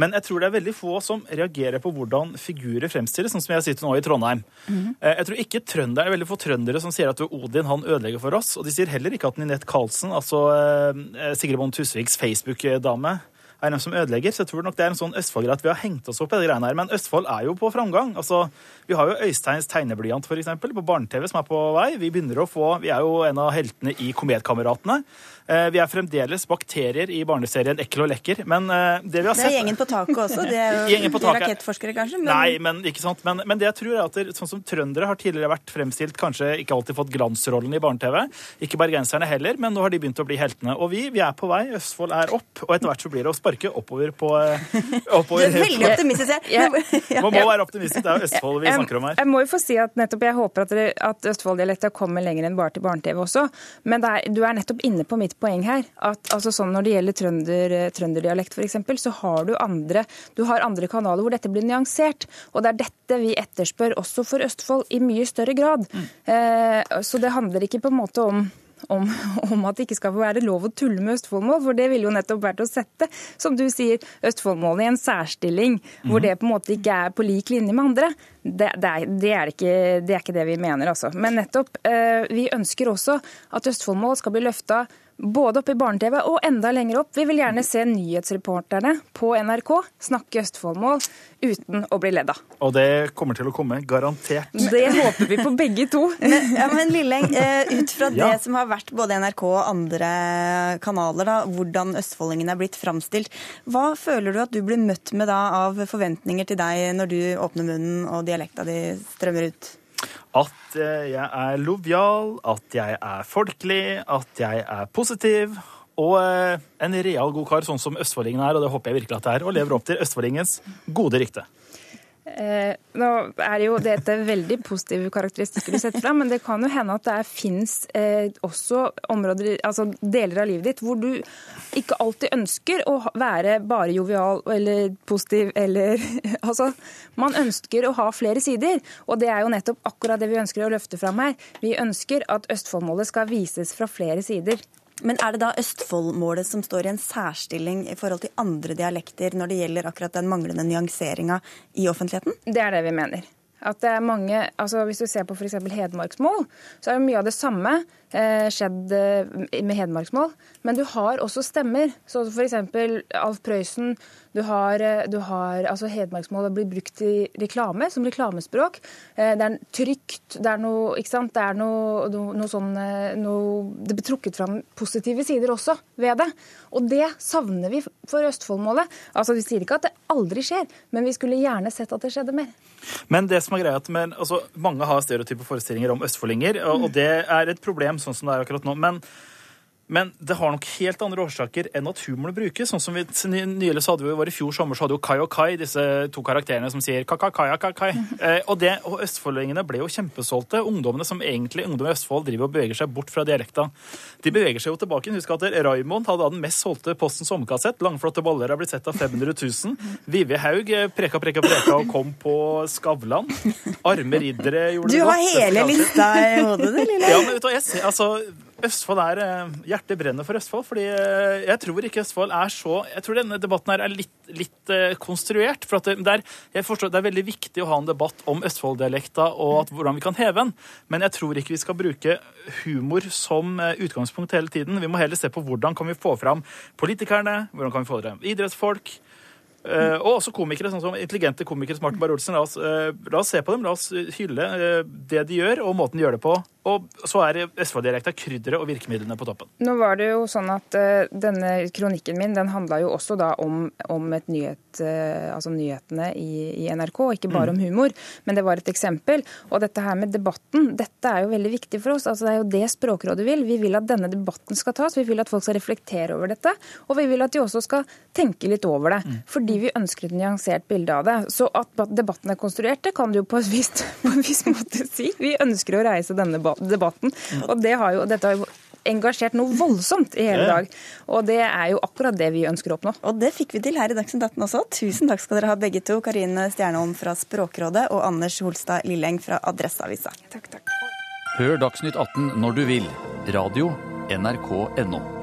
Men jeg tror det er veldig få som reagerer på hvordan figurer fremstilles, sånn som jeg sitter nå i Trondheim. Mm. Jeg tror ikke trønder, det er veldig få trøndere som sier at Odin han ødelegger for oss plass. Og de sier heller ikke at Ninette Karlsen, altså eh, Sigrid Bonde Tusviks Facebook-dame, er de som ødelegger. Så jeg tror nok det er en sånn Østfold-greie at vi har hengt oss opp i de greiene her. Men Østfold er jo på framgang. Altså, vi har jo Øysteins tegneblyant for eksempel, på barne-TV som er på vei. Vi begynner å få, vi er jo en av heltene i Kometkameratene. Eh, vi er fremdeles bakterier i barneserien Ekkel og lekker. Men eh, det vi har sett Det er gjengen på taket også. Det er jo de rakettforskere, kanskje? Men... Nei, men ikke sant. Men, men, det jeg tror er at det, sånn som trøndere har tidligere vært fremstilt, kanskje ikke alltid fått glansrollen i barne-TV. Ikke bergenserne heller, men nå har de begynt å bli heltene. Og vi, vi er på vei. Østfold er opp. Og etter hvert så blir det å sparke oppover på eh, oppover. Du er veldig optimistisk. Ja. Man må være optimistisk. Det er jo Østfold vi snakker om her. Jeg må jo få si at nettopp jeg håper at, at Østfold-dialekta kommer lenger enn bare til barne-TV også. Men er, du er nettopp inne på mitt poeng her at altså sånn når det gjelder trønder, trønderdialekt f.eks., så har du andre, du har andre kanaler hvor dette blir nyansert. Og det er dette vi etterspør også for Østfold i mye større grad. Mm. Eh, så det handler ikke på en måte om om, om, at det ikke skal være lov å tulle med Østfoldmål, for det ville jo nettopp vært å sette, som du sier, Østfoldmål i en særstilling, hvor mhm. det på en måte ikke er på lik linje med andre. Det, det, er, det, er ikke, det, er, ikke, det vi mener, altså. Men nettopp, vi ønsker også at Østfoldmål skal bli løfta både oppe i barne-TV og enda lenger opp. Vi vil gjerne se nyhetsreporterne på NRK snakke Østfoldmål uten å bli ledd av. Og det kommer til å komme, garantert. Det håper vi på begge to. Men, ja, men Lilleng, eh, ut fra det ja. som har vært både NRK og andre kanaler, da, hvordan østfoldingene er blitt framstilt, hva føler du at du blir møtt med da av forventninger til deg når du åpner munnen og dialekta di strømmer ut? At eh, jeg er lovial, at jeg er folkelig, at jeg er positiv. Og eh, en real god kar, sånn som østfoldingen er, og det håper jeg virkelig at det er, og lever opp til østfoldingens gode rykte. Eh, nå er jo dette veldig positive karakteristikker du setter fram, men det kan jo hende at det finnes eh, også områder, altså deler av livet ditt hvor du ikke alltid ønsker å være bare jovial eller positiv eller Altså, man ønsker å ha flere sider, og det er jo nettopp akkurat det vi ønsker å løfte fram her. Vi ønsker at Østfoldmålet skal vises fra flere sider. Men er det da Østfoldmålet som står i en særstilling i forhold til andre dialekter når det gjelder akkurat den manglende nyanseringa i offentligheten? Det er det vi mener. At det er mange, altså Hvis du ser på f.eks. hedmarksmål, så er mye av det samme eh, skjedd eh, med hedmarksmål. Men du har også stemmer. Så f.eks. Alf Prøysen. Du har, eh, du har altså Hedmarksmål blir brukt i reklame, som reklamespråk. Eh, det er trygt. Det er noe, ikke sant? Det er noe, noe, noe sånn eh, noe, Det blir trukket fram positive sider også ved det. Og det savner vi for Østfoldmålet. Altså, Vi sier ikke at det aldri skjer, men vi skulle gjerne sett at det skjedde mer. Men det som er greia, men, altså, mange har stereotype forestillinger om østfoldinger, og, og det er et problem sånn som det er akkurat nå. men men det har nok helt andre årsaker enn at humoren brukes. Sånn som vi nylig så hadde vi var I fjor sommer så hadde jo Kai og Kai, disse to karakterene som sier ka-ka-kaja, ka-kai. Eh, og, det, og østfoldingene ble jo kjempesolgte. Ungdommene som egentlig ungdom i Østfold driver og beveger seg bort fra dialekta. De beveger seg jo tilbake. Husk at Raymond hadde den mest solgte Postens sommerkassett. Langflotte baller har blitt sett av 500 000. Vivi Haug eh, preka, preka, preka og kom på Skavlan. Arme riddere gjorde det godt. Du har hele lista i hodet, du, lille. Ja, men vet du, jeg ser, altså Østfold er eh, Hjertet brenner for Østfold. fordi eh, jeg tror ikke Østfold er så Jeg tror denne debatten her er litt, litt eh, konstruert. for det er, jeg forstår, det er veldig viktig å ha en debatt om Østfold-dialekta og at, hvordan vi kan heve den. Men jeg tror ikke vi skal bruke humor som utgangspunkt hele tiden. Vi må heller se på hvordan kan vi få fram politikerne, hvordan kan vi få fram idrettsfolk. Uh, og også komikere, sånn som intelligente komikere som Martin Barolsen. La, uh, la, oss se på dem, la oss hylle uh, det de gjør, og måten de gjør det på. Og så er Østfold-dialekta krydderet og virkemidlene på toppen. Nå var det jo sånn at uh, Denne kronikken min den handla jo også da om, om nyhet, uh, altså nyhetene i, i, NRK, ikke bare mm. om humor. Men det var et eksempel. Og dette her med debatten, dette er jo veldig viktig for oss. altså Det er jo det Språkrådet vil. Vi vil at denne debatten skal tas. Vi vil at folk skal reflektere over dette. Og vi vil at de også skal tenke litt over det. Mm. Fordi vi ønsker et nyansert bilde av det. Så at debatten er konstruert, det kan du jo på på en viss måte si. Vi ønsker å reise denne debatten debatten. Og det har jo, dette har jo engasjert noe voldsomt i hele dag. Og det er jo akkurat det vi ønsker å oppnå. Og det fikk vi til her i Dagsnytt 18 også. Tusen takk skal dere ha begge to. Karine Stjernholm fra Språkrådet og Anders Holstad Lilleng fra Adresseavisa. Takk, takk. Hør Dagsnytt 18 når du vil. Radio NRK.no.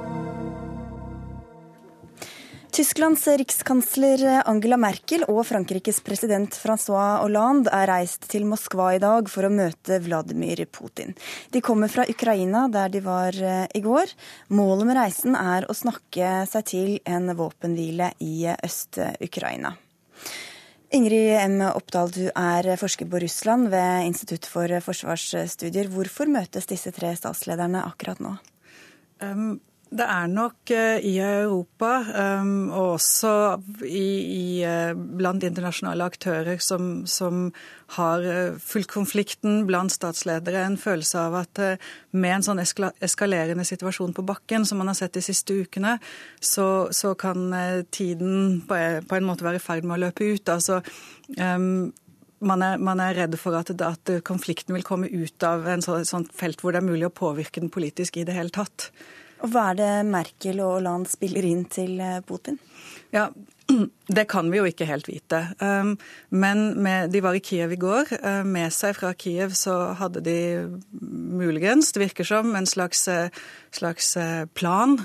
Tysklands rikskansler Angela Merkel og Frankrikes president Francois Hollande er reist til Moskva i dag for å møte Vladimir Putin. De kommer fra Ukraina, der de var eh, i går. Målet med reisen er å snakke seg til en våpenhvile i Øst-Ukraina. Ingrid M. Oppdal, du er forsker på Russland ved Institutt for forsvarsstudier. Hvorfor møtes disse tre statslederne akkurat nå? Um, det er nok uh, i Europa, um, og også i, i, uh, blant internasjonale aktører som, som har uh, fulgt konflikten blant statsledere, en følelse av at med en sånn eskalerende situasjon på bakken som man har sett de siste ukene, så, så kan tiden på, en måte være i ferd med å løpe ut. Altså, um, man er, man er, redd for at, at, konflikten vil komme ut av en så, sånt felt hvor det er mulig å påvirke den politisk i det hele tatt. Og Hva er det Merkel og Hollande spiller inn til eh, Putin? Ja, Det kan vi jo ikke helt vite. Um, men med, de var i Kiev i går. Uh, med seg fra Kiev så hadde de muligens, det virker som, en slags, uh, slags uh, plan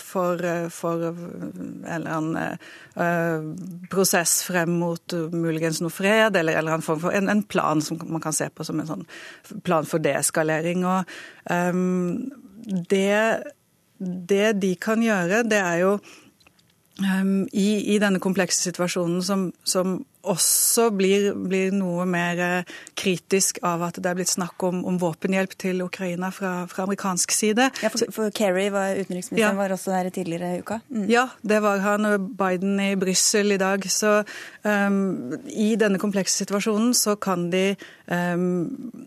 for, for en eller annen prosess frem mot muligens noe fred, eller, eller en, form for, en, en, plan som man kan se på som en sånn plan for deeskalering. Og um, det, det de kan gjøre, det er jo um, i, i, denne komplekse situasjonen som, som også blir, blir, noe mer eh, kritisk av at det er blitt snakk om, om våpenhjelp til Ukraina fra, fra amerikansk side. Ja, For, for Kerry, var utenriksministeren, ja. var også der tidligere i uka? Mm. Ja, det var han. og Biden i Brussel i dag. Så um, i denne komplekse situasjonen så kan de um,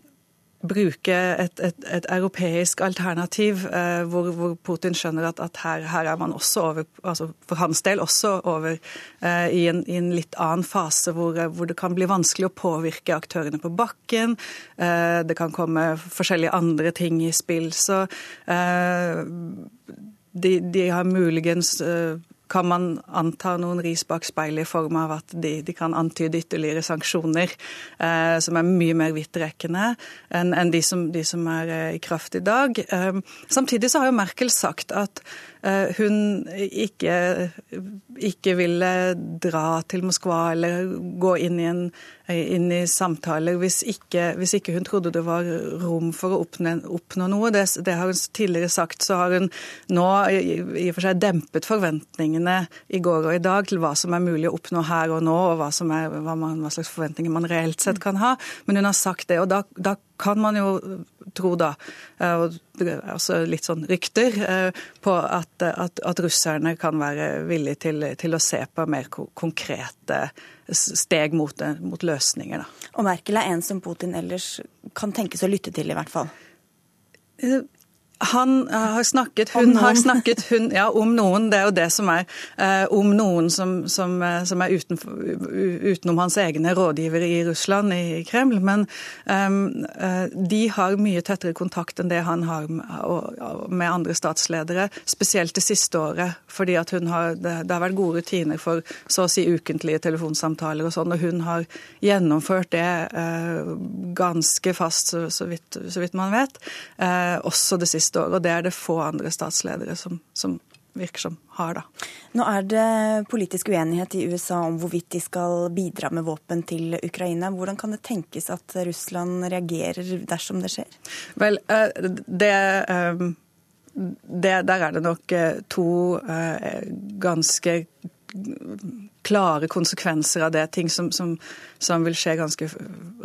bruke et, et, et, europeisk alternativ, eh, hvor, hvor, Putin skjønner at, at her, her, er man også over, altså for hans del også over eh, i, en, i, en, litt annen fase, hvor, hvor, det kan bli vanskelig å påvirke aktørene på bakken. Eh, det kan komme forskjellige andre ting i spill. Så eh, de, de, har muligens eh, kan man anta noen ris bak speilet i form av at de, de kan antyde ytterligere sanksjoner eh, som er mye mer vidtrekkende enn en de, de, som er eh, i kraft i dag. Eh, samtidig så har jo Merkel sagt at Eh, hun ikke, ikke ville dra til Moskva eller gå inn i, en, inn i samtaler hvis ikke, hvis ikke, hun trodde det var rom for å oppnå, oppnå noe. Det, det, har hun tidligere sagt. Så har hun nå i, i og for seg dempet forventningene i går og i dag til hva som er mulig å oppnå her og nå, og hva, er, hva, man, hva slags forventninger man reelt sett kan ha. Men hun har sagt det. og da, da kan man jo tro, da, eh, og altså litt sånn rykter, eh, på at, at, at russerne kan være villige til, til, å se på mer konkrete steg mot, mot løsninger. Da. Og Merkel er en som Putin ellers kan tenkes å lytte til, i hvert fall? Eh, han har snakket, hun har snakket hun, ja, om noen. Det er jo det som er eh, om noen som, som, eh, som er uten, utenom hans egne rådgivere i Russland, i Kreml. Men eh, de har mye tettere kontakt enn det han har med andre statsledere. Spesielt det siste året. fordi at hun har, det, det har vært gode rutiner for så å si ukentlige telefonsamtaler og sånn. Og hun har gjennomført det eh, ganske fast, så, så, vidt, så, vidt, man vet. Uh, også det siste år, og det er det få andre statsledere som, som virker som har, da. Nå er det politisk uenighet i USA om hvorvidt de skal bidra med våpen til Ukraina. Hvordan kan det tenkes at Russland reagerer dersom det skjer? Vel, eh, det, eh, det Der er det nok eh, to ganske klare konsekvenser av det. Ting som, som, som vil skje ganske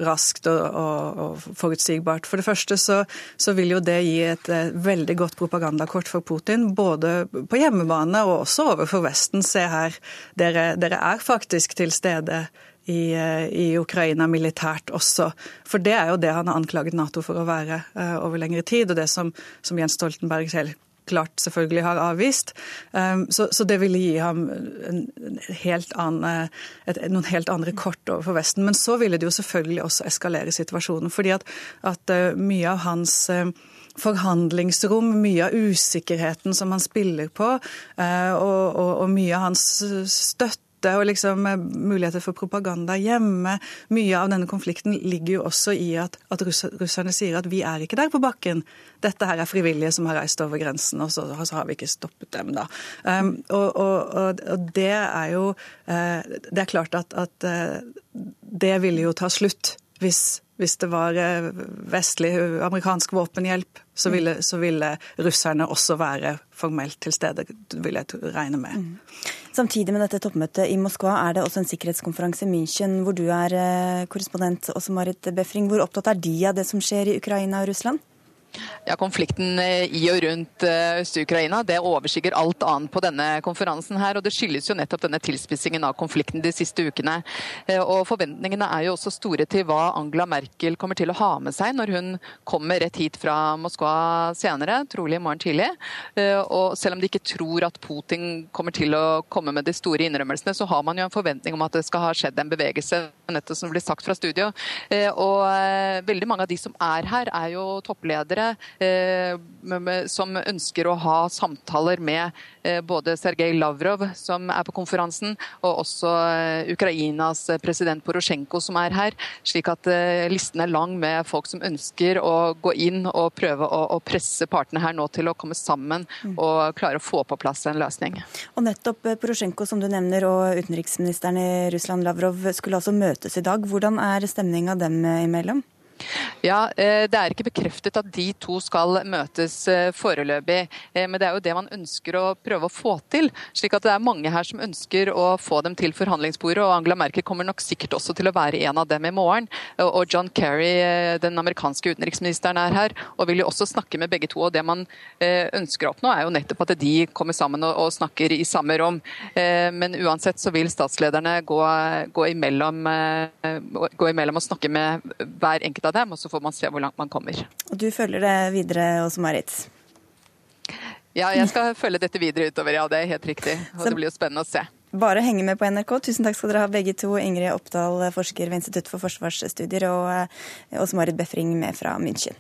raskt og, og, og, forutsigbart. For det første så, så, vil jo det gi et, et veldig godt propagandakort for Putin. Både på hjemmebane og også overfor Vesten. Se her, dere, dere er faktisk til stede. I, i, Ukraina militært også. For det er jo det han har anklaget Nato for å være uh, over lengre tid, og det som, som Jens Stoltenberg selv klart selvfølgelig har avvist. Um, så, så det ville gi ham helt annen, et, noen helt andre kort overfor Vesten. Men så ville det jo selvfølgelig også eskalere situasjonen. fordi at, at uh, mye av hans uh, forhandlingsrom, mye av usikkerheten som han spiller på, og, og, og mye av hans støtte og liksom eh, muligheter for propaganda hjemme. Mye av denne konflikten ligger jo også i at, at russerne sier at vi er ikke der på bakken. Dette her er frivillige som har reist over grensen, og så, så har vi ikke stoppet dem, da. Um, og, og, og, det er jo uh, Det er klart at, at uh, det ville jo ta slutt hvis hvis det var vestlig amerikansk våpenhjelp, så ville, så ville, russerne også være formelt til stede, vil jeg regne med. Mm. Samtidig med dette toppmøtet i Moskva er det også en sikkerhetskonferanse i München, hvor du er eh, korrespondent, også Marit Befring. Hvor opptatt er de av det som skjer i Ukraina og Russland? Ja, Konflikten eh, i og rundt eh, Øst-Ukraina det overskygger alt annet på denne konferansen. her, og Det skyldes jo nettopp denne tilspissingen av konflikten de siste ukene. Eh, og Forventningene er jo også store til hva Angela Merkel kommer til å ha med seg når hun kommer rett hit fra Moskva senere, trolig i morgen tidlig. Og Selv om de ikke tror at Putin kommer til å komme med de store innrømmelsene, så har man jo en forventning om at det skal ha skjedd en bevegelse, nettopp som blir sagt fra studio. Og Veldig mange av de som er her, er jo toppledere som ønsker å ha samtaler med både Sergej Lavrov, som er på konferansen, og også Ukrainas president Porosjenko, som er her. Slik at listen er lang med folk som ønsker å gå inn og prøve å, presse partene her nå til å komme sammen mm. og klare å få på plass en løsning. Og nettopp Porosjenko, som du nevner, og utenriksministeren i Russland Lavrov skulle altså møtes i dag. Hvordan er stemninga dem imellom? Ja, eh, Det er ikke bekreftet at de to skal møtes eh, foreløpig. Eh, men det er jo det man ønsker å prøve å få til. slik at det er mange her som ønsker å få dem til forhandlingsbordet. og Angela Merkel kommer nok sikkert også til å være en av dem i morgen. Og John Kerry, den amerikanske utenriksministeren, er her og vil jo også snakke med begge to. og Det man ønsker å oppnå, er jo nettopp at de kommer sammen og snakker i samme rom. Men uansett så vil statslederne gå, gå, imellom, gå imellom og snakke med hver enkelt av dem, og så får man se hvor langt man kommer. Og Du følger det videre, Åse Marit? Ja, jeg skal følge dette videre utover, ja. Det er helt riktig. Og så det blir jo spennende å se. Bare henge med på NRK. Tusen takk skal dere ha begge to. Ingrid Oppdal, forsker ved Institutt for forsvarsstudier, og eh, Åse Marit Befring med fra München.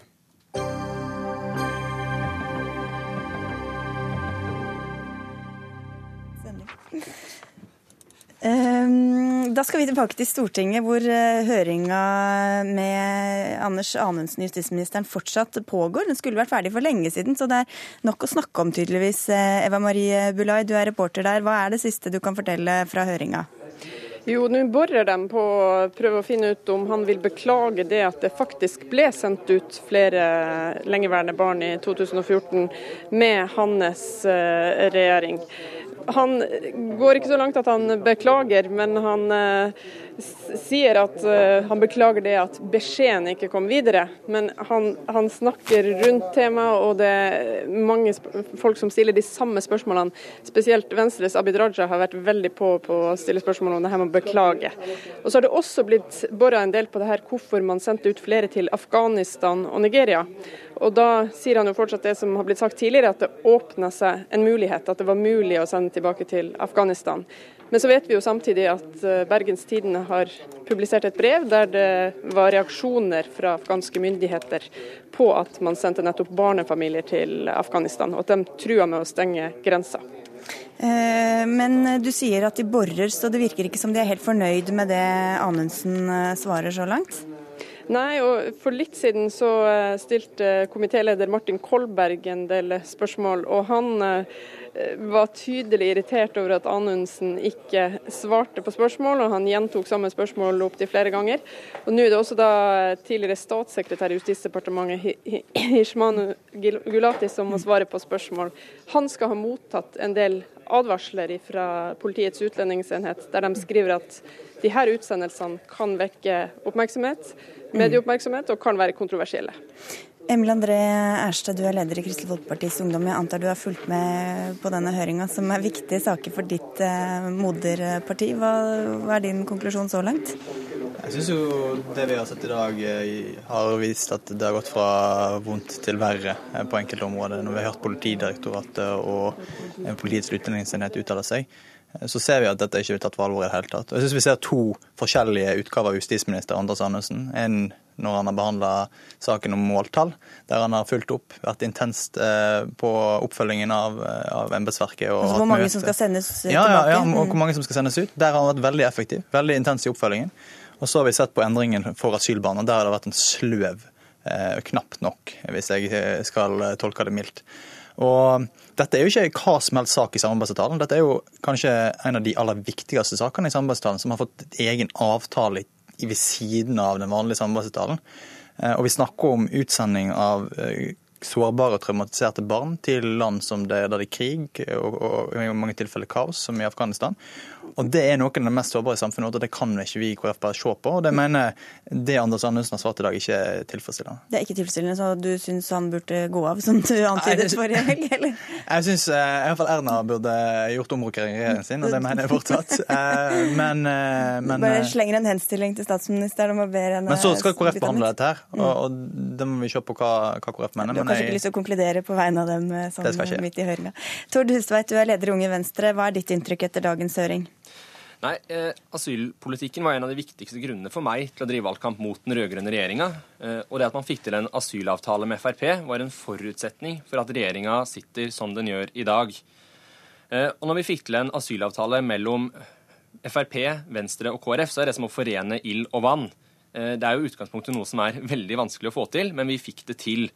Da skal vi tilbake til Stortinget, hvor eh, høringa med Anders Anundsen, justisministeren, fortsatt pågår. Den skulle vært ferdig for lenge siden, så det er nok å snakke om, tydeligvis. Eh, Eva Marie Bulai, du er reporter der. Hva er det siste du kan fortelle fra høringa? Jo, nå borer de på å prøve å finne ut om han vil beklage det at det faktisk ble sendt ut flere lengeværende barn i 2014 med hans eh, regjering han går ikke så langt at han beklager, men han eh, sier at uh, han beklager det at beskjeden ikke kom videre. Men han, han snakker rundt temaet, og det er mange folk som stiller de samme spørsmålene. Spesielt Venstres Abid Raja har vært veldig på på å stille spørsmål om det her med å beklage. Og så har det også blitt bora en del på det her hvorfor man sendte ut flere til Afghanistan og Nigeria. Og da sier han jo fortsatt det som har blitt sagt tidligere, at det åpna seg en mulighet. At det var mulig å sende tilbake til Afghanistan. Men så vet vi jo samtidig at eh, Bergens Tidende har publisert et brev der det var reaksjoner fra afghanske myndigheter på at man sendte nettopp barnefamilier til Afghanistan, og at de trua med å stenge grensa. Eh, men du sier at de borer, så det virker ikke som de er helt fornøyd med det Anundsen eh, svarer så langt? Nei, og for litt siden så stilte komitéleder Martin Kolberg en del spørsmål, og han var tydelig irritert over at Anundsen ikke svarte på spørsmål, og han gjentok samme spørsmål opptil flere ganger. Og Nå er det også da tidligere statssekretær i Justisdepartementet Hishmanu Gulati som må svare på spørsmål. Han skal ha mottatt en del advarsler fra Politiets utlendingsenhet, der de skriver at de her utsendelsene kan vekke oppmerksomhet, medieoppmerksomhet og kan være kontroversielle. Emil André Erstad, du er leder i Kristelig Folkepartis Ungdom. Jeg antar du har fulgt med på denne høringa, som er viktige saker for ditt eh, moderparti. Hva, hva, er din konklusjon så langt? Jeg syns jo det vi har sett i dag eh, har vist at det har gått fra vondt til verre eh, på enkelte områder. Når vi har hørt Politidirektoratet og Politiets utlendingsenhet uttale seg, så ser vi at dette ikke blir tatt på alvor i det hele tatt. Og jeg synes vi ser to forskjellige utgaver av justisminister Anders Anundsen. En når han har behandla saken om måltall, der han har fulgt opp, vært intenst eh, på oppfølgingen av, eh, av embetsverket. Altså hvor mange møte. som skal sendes ja, tilbake? Ja, ja, og hvor mange som skal sendes ut. Der har han vært veldig effektiv, veldig intens i oppfølgingen. Og så har vi sett på endringen for asylbarna. Der har det vært en sløv, eh, knapt nok, hvis jeg eh, skal tolke det mildt. Og dette er jo ikke hva som helst sak i samarbeidsavtalen. Dette er jo kanskje en av de aller viktigste sakene i samarbeidsavtalen som har fått egen avtale ved siden av den vanlige samarbeidsavtalen. Eh, og vi snakker om utsending av eh, sårbare og traumatiserte barn til land som det, der det er krig og, og, i mange tilfeller kaos, som i Afghanistan. Og Det er noen av de mest sårbare i samfunnet, og det kan ikke vi i KrF bare se på. og Det mener det Anders Anundsen har svart i dag, ikke er tilfredsstillende. Det er ikke tilfredsstillende, så du syns han burde gå av, som du antydet forrige helg, eller? Jeg syns iallfall i hvert fall Erna burde gjort omrokering i regjeringen sin, og det mener jeg fortsatt. Eh, men, eh, men Bare slenger en henstilling til statsministeren om å be henne Men så skal KrF behandle dette her, og, mm. og det må vi se på hva, hva KrF mener. Du har kanskje jeg... ikke lyst til å konkludere på vegne av dem sånn midt i høringa. Tord Hustveit, du er leder i Unge Venstre. Hva er ditt inntrykk etter dagens høring? Nei, eh, Asylpolitikken var en av de viktigste grunnene for meg til å drive valgkamp mot den rød-grønne regjeringa. Eh, og det at man fikk til en asylavtale med Frp, var en forutsetning for at regjeringa sitter som den gjør i dag. Eh, og når vi fikk til en asylavtale mellom Frp, Venstre og KrF, så er det som å forene ild og vann. Eh, det er jo utgangspunktet noe som er veldig vanskelig å få til, men vi fikk det til.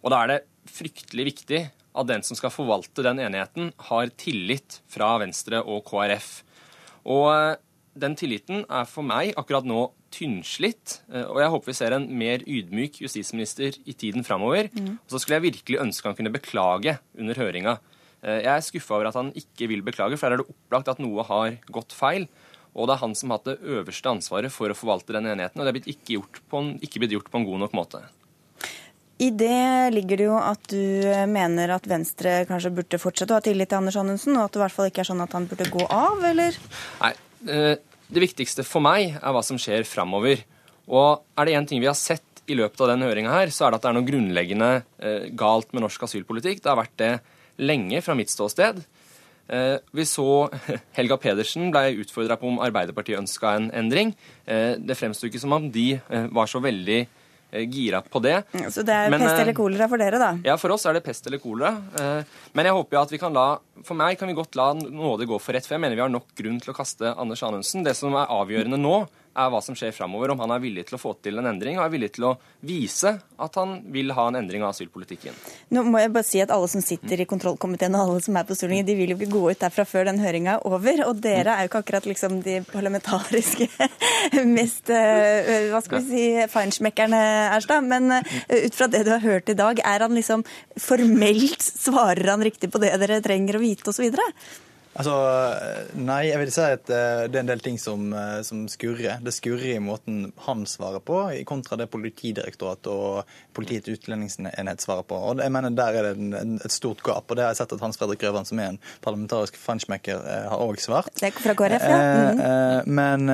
Og da er det fryktelig viktig at den som skal forvalte den enigheten, har tillit fra Venstre og KrF. Og eh, den tilliten er for meg akkurat nå tynnslitt, eh, og jeg håper vi ser en mer ydmyk justisminister i tiden framover. Mm. Og så skulle jeg virkelig ønske han kunne beklage under høringa. Eh, jeg er skuffa over at han ikke vil beklage, for her er det opplagt at noe har gått feil. Og det er han som har hatt det øverste ansvaret for å forvalte den enigheten, og det er ikke, gjort på en, ikke blitt gjort på en god nok måte. I det ligger det jo at du mener at Venstre kanskje burde fortsette å ha tillit til Anders Anundsen, og at det i hvert fall ikke er sånn at han burde gå av, eller? Nei. Eh, det viktigste for meg er hva som skjer framover. Og er det én ting vi har sett i løpet av denne høringa her, så er det at det er noe grunnleggende eh, galt med norsk asylpolitikk. Det har vært det lenge fra mitt ståsted. Eh, vi så Helga Pedersen ble utfordra på om Arbeiderpartiet ønska en endring. Det fremsto ikke som om de var så veldig Eh, gira på det. Så det er men, pest eller eh, kolera for dere, da? Ja, for oss er det pest eller kolera. Eh, men jeg håper jo at vi kan la For meg kan vi godt la nåde gå for rett, for jeg mener vi har nok grunn til å kaste Anders Anundsen. Det som er avgjørende nå, er hva som skjer framover. Om han er villig til å få til en endring og er villig til å vise at han vil ha en endring av asylpolitikken. Nå må jeg bare si at Alle som sitter i kontrollkomiteen og alle som er på Stortinget, de vil jo ikke gå ut derfra før den høringa er over. Og dere er jo ikke akkurat liksom de parlamentariske mest eh, hva skal vi si, feinschmeckerne, Erstad. Men eh, ut fra det du har hørt i dag, er han liksom formelt svarer han riktig på det dere trenger å vite osv.? Altså, Nei, jeg vil si at eh, det er en del ting som, eh, som, skurrer. Det skurrer i måten han svarer på, i kontra det Politidirektoratet og Politiets utlendingsenhet svarer på. Og jeg mener Der er det en, et stort gap. og Det har jeg sett at Hans Fredrik Grøvan, som er en parlamentarisk fanschmecker, eh, har òg svart. Det er fra KrF, ja. Mm. Men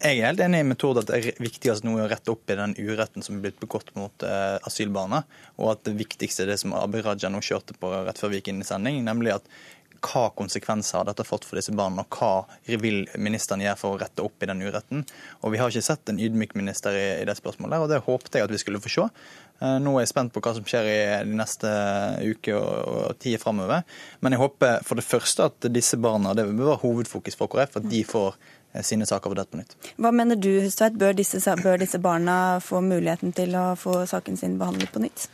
jeg er helt enig i metoden at det er viktigst nå å rette opp i den uretten som er blitt begått mot asylbarna, og at det viktigste er det som Abid Raja nå kjørte på rett før vi gikk inn i sending, nemlig at hva konsekvenser har dette fått for disse barna, og hva vil ministeren gjøre for å rette opp i den uretten. Og Vi har ikke sett en ydmyk minister i, i det spørsmålet, og det håpet jeg at vi skulle få se. Eh, nå er jeg spent på hva som skjer i de neste uke og, og tida framover. Men jeg håper for det første at disse barna, det bør være hovedfokus for KrF, at de får eh, sine saker vurdert på nytt. Hva mener du, Hustveit, bør bør disse barna få muligheten til å få saken sin behandlet på nytt?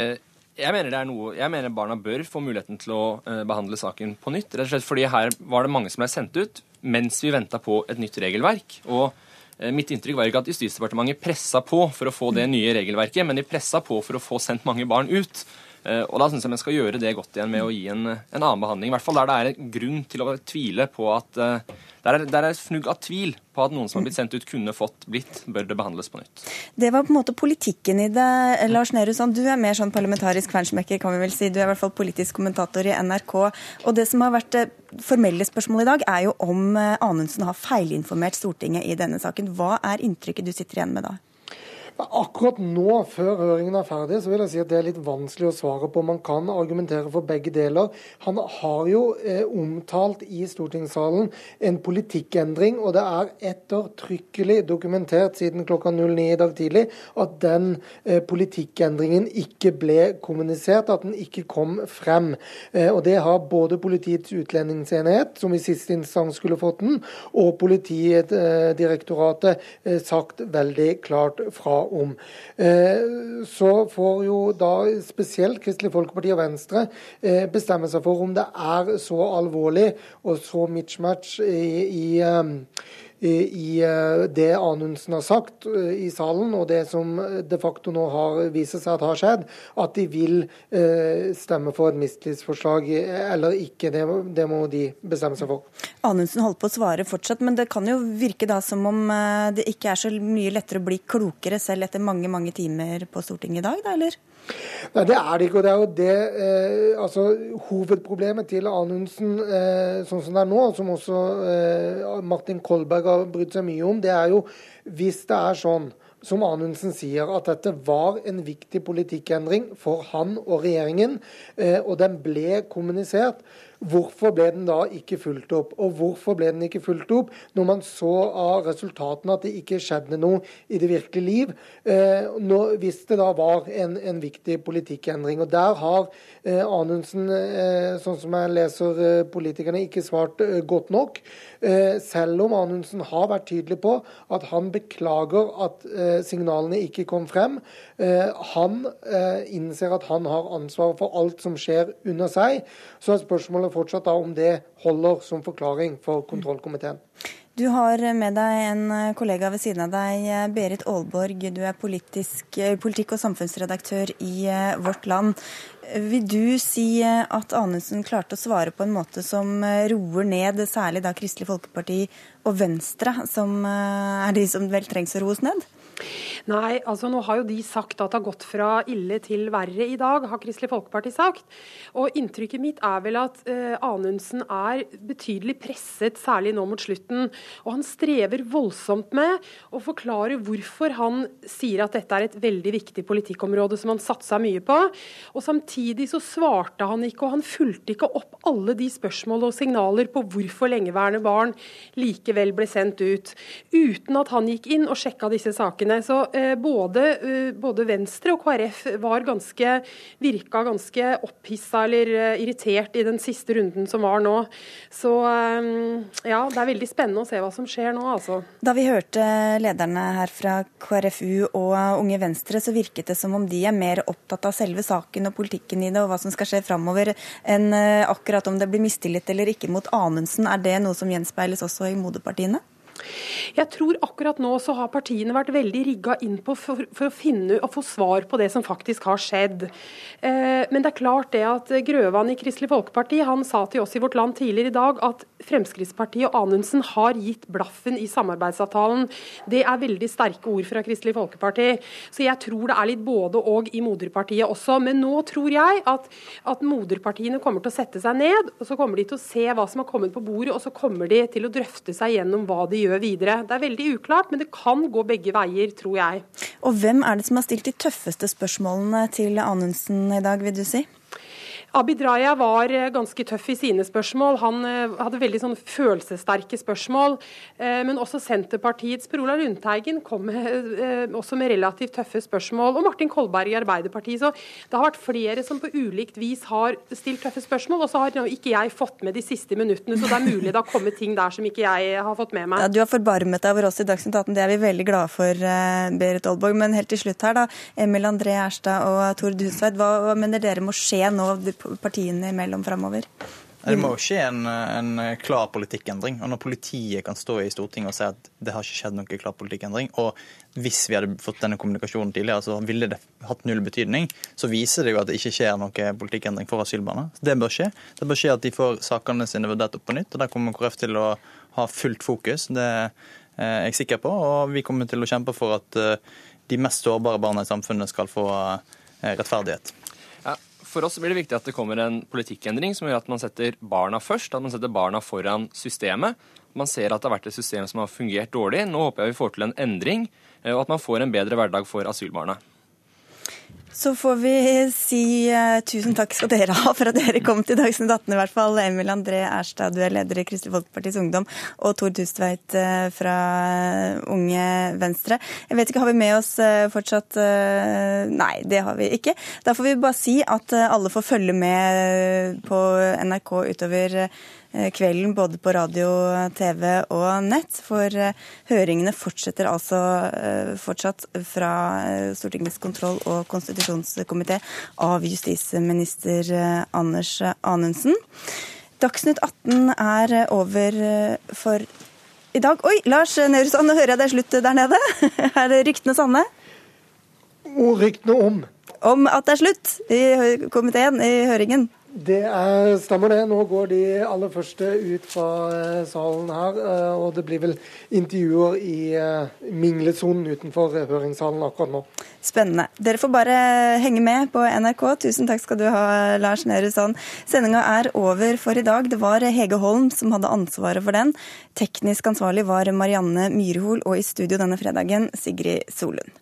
Eh, jeg mener, noe, jeg mener, barna bør få muligheten til å uh, behandle saken på nytt. rett og slett fordi her var det mange som ble sendt ut mens vi venta på et nytt regelverk. Og uh, mitt inntrykk var ikke at Justisdepartementet pressa på for å få det nye regelverket, men de pressa på for å få sendt mange barn ut. Uh, og da syns jeg vi skal gjøre det godt igjen med å gi en, en, annen behandling. I hvert fall der det er en grunn til å tvile på at der er, der er fnugg av tvil på at noen som har blitt sendt ut, kunne fått blitt, bør det behandles på nytt. Det var på en måte politikken i det. Lars Nehru Sand, du er mer sånn parlamentarisk fansmekker kan vi vel si. Du er i hvert fall politisk kommentator i NRK. Og det som har vært det formelle spørsmålet i dag, er jo om eh, Anundsen har feilinformert Stortinget i denne saken. Hva er inntrykket du sitter igjen med da? Akkurat nå, før høringen er ferdig, så vil jeg si at det er litt vanskelig å svare på. Man kan argumentere for begge deler. Han har jo eh, omtalt i stortingssalen en politikkendring, og det er ettertrykkelig dokumentert siden klokka 09 i dag tidlig at den eh, politikkendringen ikke ble kommunisert, at den ikke kom frem. Eh, og Det har både Politiets utlendingsenhet, som i siste instans skulle fått den, og Politidirektoratet eh, sagt veldig klart fra om. Eh, så får jo da spesielt Kristelig Folkeparti og Venstre eh, bestemme seg for om det er så alvorlig og så mismatch i, i eh, i eh, det Anundsen har sagt eh, i salen, og det som de facto nå har vist seg at har skjedd, at de vil eh, stemme for et mistillitsforslag eller ikke. Det, det, må de bestemme seg for. Anundsen holdt på å svare fortsatt, men det kan jo virke da som om det ikke er så mye lettere å bli klokere selv etter mange, mange timer på Stortinget i dag, da, eller? Nei, det er det ikke. og det er jo det, eh, altså Hovedproblemet til Anundsen eh, sånn som det er nå, som også eh, Martin Kolberg har brydd seg mye om, det er jo hvis det er sånn som Anundsen sier, at dette var en viktig politikkendring for han og regjeringen, eh, og den ble kommunisert Hvorfor ble den da ikke fulgt opp? Og hvorfor ble den ikke fulgt opp når man så av resultatene at det ikke skjedde noe i det virkelige liv, eh, når, hvis det da var en, en, viktig politikkendring? Og Der har eh, Anundsen, eh, sånn som jeg leser politikerne, ikke svart godt nok. Selv om Anundsen har vært tydelig på at han beklager at signalene ikke kom frem. Han innser at han har ansvaret for alt som skjer under seg. Så er spørsmålet fortsatt da om det holder som forklaring for kontrollkomiteen. Du har med deg en kollega ved siden av deg, Berit Aalborg. Du er politisk, politikk- og samfunnsredaktør i Vårt Land. Vil du si at Anundsen klarte å svare på en måte som roer ned særlig da Kristelig Folkeparti og Venstre, som er de som vel trengs å roes ned? Nei, altså nå har jo de sagt at det har gått fra ille til verre i dag, har Kristelig Folkeparti sagt. Og inntrykket mitt er vel at eh, Anundsen er betydelig presset, særlig nå mot slutten. Og han strever voldsomt med å forklare hvorfor han sier at dette er et veldig viktig politikkområde som han satsa mye på. Og samtidig så svarte han ikke, og han fulgte ikke opp alle de spørsmål og signaler på hvorfor lengeværende barn likevel ble sendt ut, uten at han gikk inn og sjekka disse sakene sakene. Så eh, både, eh, både, Venstre og KrF var ganske, virka ganske opphissa eller eh, irritert i den siste runden som var nå. Så ja, det er veldig spennende å se hva som skjer nå, altså. Da vi hørte lederne her fra KrFU og Unge Venstre, så virket det som om de er mer opptatt av selve saken og politikken i det, og hva som skal skje framover, enn akkurat om det blir mistillit eller ikke mot Amundsen. Er det noe som gjenspeiles også i moderpartiene? Jeg tror akkurat nå så har partiene vært veldig rigga inn på for, for, å finne og få svar på det som faktisk har skjedd. Eh, men det er klart det at Grøvan i Kristelig Folkeparti han sa til oss i Vårt Land tidligere i dag at Fremskrittspartiet og Anundsen har gitt blaffen i samarbeidsavtalen. Det er veldig sterke ord fra Kristelig Folkeparti. Så jeg tror det er litt både og i moderpartiet også. Men nå tror jeg at, at moderpartiene kommer til å sette seg ned, og så kommer de til å se hva som har kommet på bordet, og så kommer de til å drøfte seg gjennom hva de gjør videre. Det er veldig uklart, men det kan gå begge veier, tror jeg. Og hvem er det som har stilt de tøffeste spørsmålene til Anundsen i dag, vil du si? Abid Raja var eh, ganske tøff i sine spørsmål. Han eh, hadde veldig sånn følelsessterke spørsmål. Eh, men også Senterpartiets Per Olav Lundteigen kom med, også med relativt tøffe spørsmål. Og Martin Kolberg i Arbeiderpartiet. Så det har vært flere som på ulikt vis har stilt tøffe spørsmål. Og så har ikke jeg fått med de siste minuttene, så det er mulig det har kommet ting der som ikke jeg har fått med meg. Ja, du har forbarmet deg over oss i Dagsnytt 18, det er vi veldig glade for, Berit Aalborg. Men helt til slutt her, da. Emil André Erstad og Tord Husveit, hva mener dere må skje nå? Partiene imellom framover? Det må jo skje en, en, klar politikkendring. Og når politiet kan stå i Stortinget og si at det har ikke skjedd noen klar politikkendring, og hvis vi hadde fått denne kommunikasjonen tidligere, så ville det hatt null betydning, så viser det jo at det ikke skjer noen politikkendring for asylbarna. Det bør skje. Det bør skje at de får sakene sine vurdert opp på nytt, og der kommer KrF til å ha fullt fokus. Det er jeg sikker på, og vi kommer til å kjempe for at eh, de mest sårbare barna i samfunnet skal få eh, rettferdighet. For oss blir det viktig at det kommer en politikkendring som gjør at man setter barna først. At man setter barna foran systemet. Man ser at det har vært et system som har fungert dårlig. Nå håper jeg vi får til en endring, eh, og at man får en bedre hverdag for asylbarna. Så får vi si uh, tusen takk skal dere ha for at dere kom til Dagsnytt 18 i hvert fall. Emil André Erstad, du er leder i Kristelig Folkepartis Ungdom, og Tor Tustveit uh, fra Unge Venstre. Jeg vet ikke, Har vi med oss uh, fortsatt Nei, det har vi ikke. Da får vi bare si at alle får følge med på NRK utover Eh, kvelden både på radio, TV og nett. For eh, høringene fortsetter altså eh, fortsatt fra Stortingets kontroll- og konstitusjonskomité av justisminister Anders Anundsen. Dagsnytt 18 er over for i dag. Oi, Lars Nehru Sand, nå hører jeg det er slutt der nede. Er det ryktene sanne? Og ryktene om? Om at det er slutt i komiteen, i høringen. Det er, stemmer det. Nå går de aller første ut fra eh, salen her. Eh, og det blir vel intervjuer i eh, minglesonen utenfor høringssalen akkurat nå. Spennende. Dere får bare henge med på NRK. Tusen takk skal du ha, Lars Nehru Sand. Sendinga er over for i dag. Det var Hege Holm som hadde ansvaret for den. Teknisk ansvarlig var Marianne Myrhol, og i studio denne fredagen Sigrid Solund.